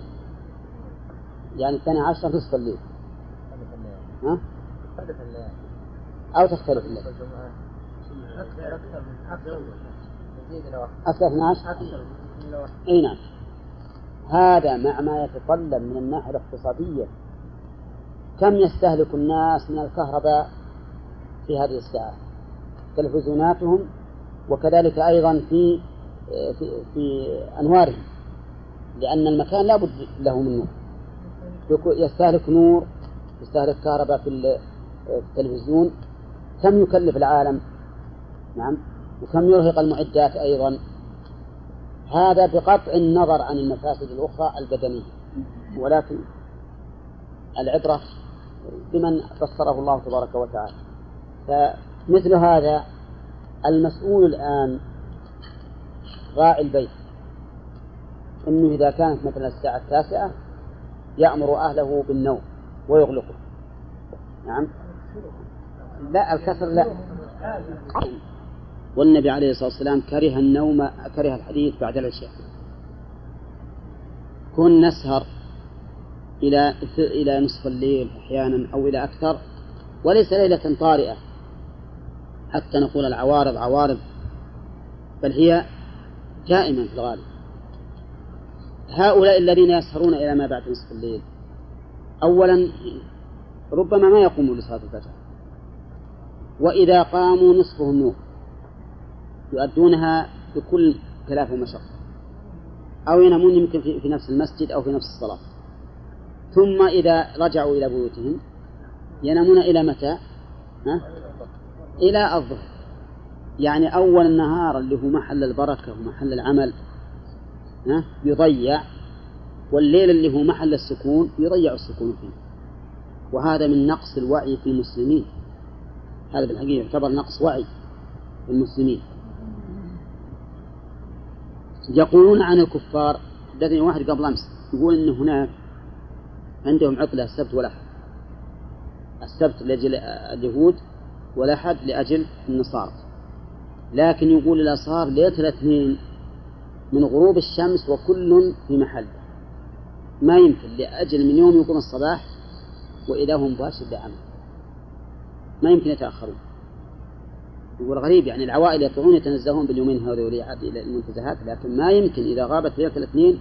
يعني الثانية عشرة نصف الليل. ها؟ أو تختلف الليل. أكثر أكثر أكثر من عشر؟ أي نعم. هذا مع ما يتطلب من الناحية الاقتصادية. كم يستهلك الناس من الكهرباء في هذه الساعة؟ تلفزيوناتهم وكذلك أيضا في في, في أنوارهم. لأن المكان لا بد له من نور يستهلك نور يستهلك كهرباء في التلفزيون. كم يكلف العالم؟ نعم. وكم يرهق المعدات أيضا؟ هذا بقطع النظر عن المفاسد الأخرى البدنية. ولكن العبرة بمن فسره الله تبارك وتعالى. فمثل هذا المسؤول الآن راعي البيت. إنه إذا كانت مثلا الساعة التاسعة يأمر أهله بالنوم ويغلقه. نعم. لا الكسر لا. والنبي عليه الصلاة والسلام كره النوم كره الحديث بعد العشاء. كن نسهر إلى إلى نصف الليل أحيانا أو إلى أكثر وليس ليلة طارئة. حتى نقول العوارض عوارض بل هي دائما في الغالب. هؤلاء الذين يسهرون إلى ما بعد نصف الليل أولا ربما ما يقوموا لصلاة الفجر وإذا قاموا نصفهم نور يؤدونها بكل كلاف ومشقة أو ينامون يمكن في نفس المسجد أو في نفس الصلاة ثم إذا رجعوا إلى بيوتهم ينامون إلى متى؟ ها؟ إلى الظهر يعني أول النهار اللي هو محل البركة ومحل العمل؟ يضيع والليل اللي هو محل السكون يضيع السكون فيه. وهذا من نقص الوعي في المسلمين. هذا بالحقيقة يعتبر نقص وعي في المسلمين. يقولون عن الكفار حدثني واحد قبل أمس يقول أن هناك عندهم عطلة السبت والأحد. السبت لأجل اليهود والأحد لأجل النصارى. لكن يقول صار ليلة الاثنين من غروب الشمس وكل في محل ما يمكن لأجل من يوم يقوم الصباح وإذا هو مباشر بعمل ما يمكن يتأخرون. يقول غريب يعني العوائل يطلعون يتنزهون باليومين هذول إلى المنتزهات لكن ما يمكن إذا غابت ليلة الاثنين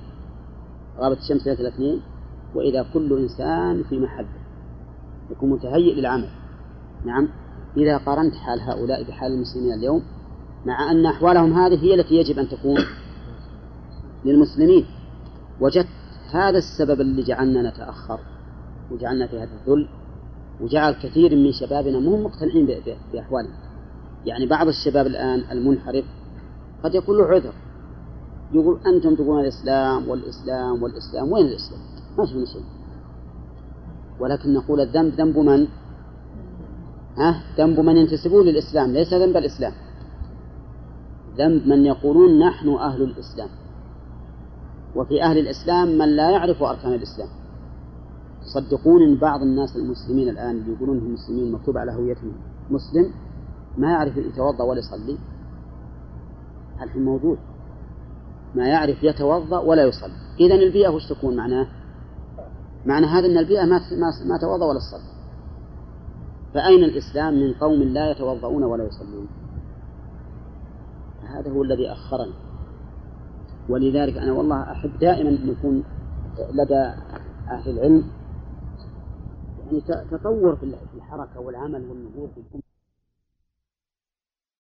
غابت الشمس ليلة الاثنين وإذا كل إنسان في محله. يكون متهيئ للعمل. نعم. إذا قارنت حال هؤلاء بحال المسلمين اليوم مع أن أحوالهم هذه هي التي يجب أن تكون. للمسلمين وجدت هذا السبب اللي جعلنا نتأخر وجعلنا في هذا الذل وجعل كثير من شبابنا مهم مقتنعين بأحوالهم يعني بعض الشباب الآن المنحرف قد يكون له عذر يقول أنتم تقولون الإسلام والإسلام والإسلام وين الإسلام؟ ما شفنا شيء ولكن نقول الذنب ذنب من؟ ها؟ ذنب من ينتسبون للإسلام ليس ذنب الإسلام ذنب من يقولون نحن أهل الإسلام وفي أهل الإسلام من لا يعرف أركان الإسلام. صدقون إن بعض الناس المسلمين الآن اللي يقولون هم مسلمين مكتوب على هويتهم. مسلم ما يعرف يتوضأ ولا يصلي. الحين موجود. ما يعرف يتوضأ ولا يصلي. إذا البيئة وش تكون معناه؟ معنى هذا أن البيئة ما ما, توضأ ولا صلى فأين الإسلام من قوم لا يتوضؤون ولا يصلون؟ هذا هو الذي أخرني ولذلك أنا والله أحب دائما أن يكون لدى أهل العلم يعني تطور في الحركة والعمل والنهوض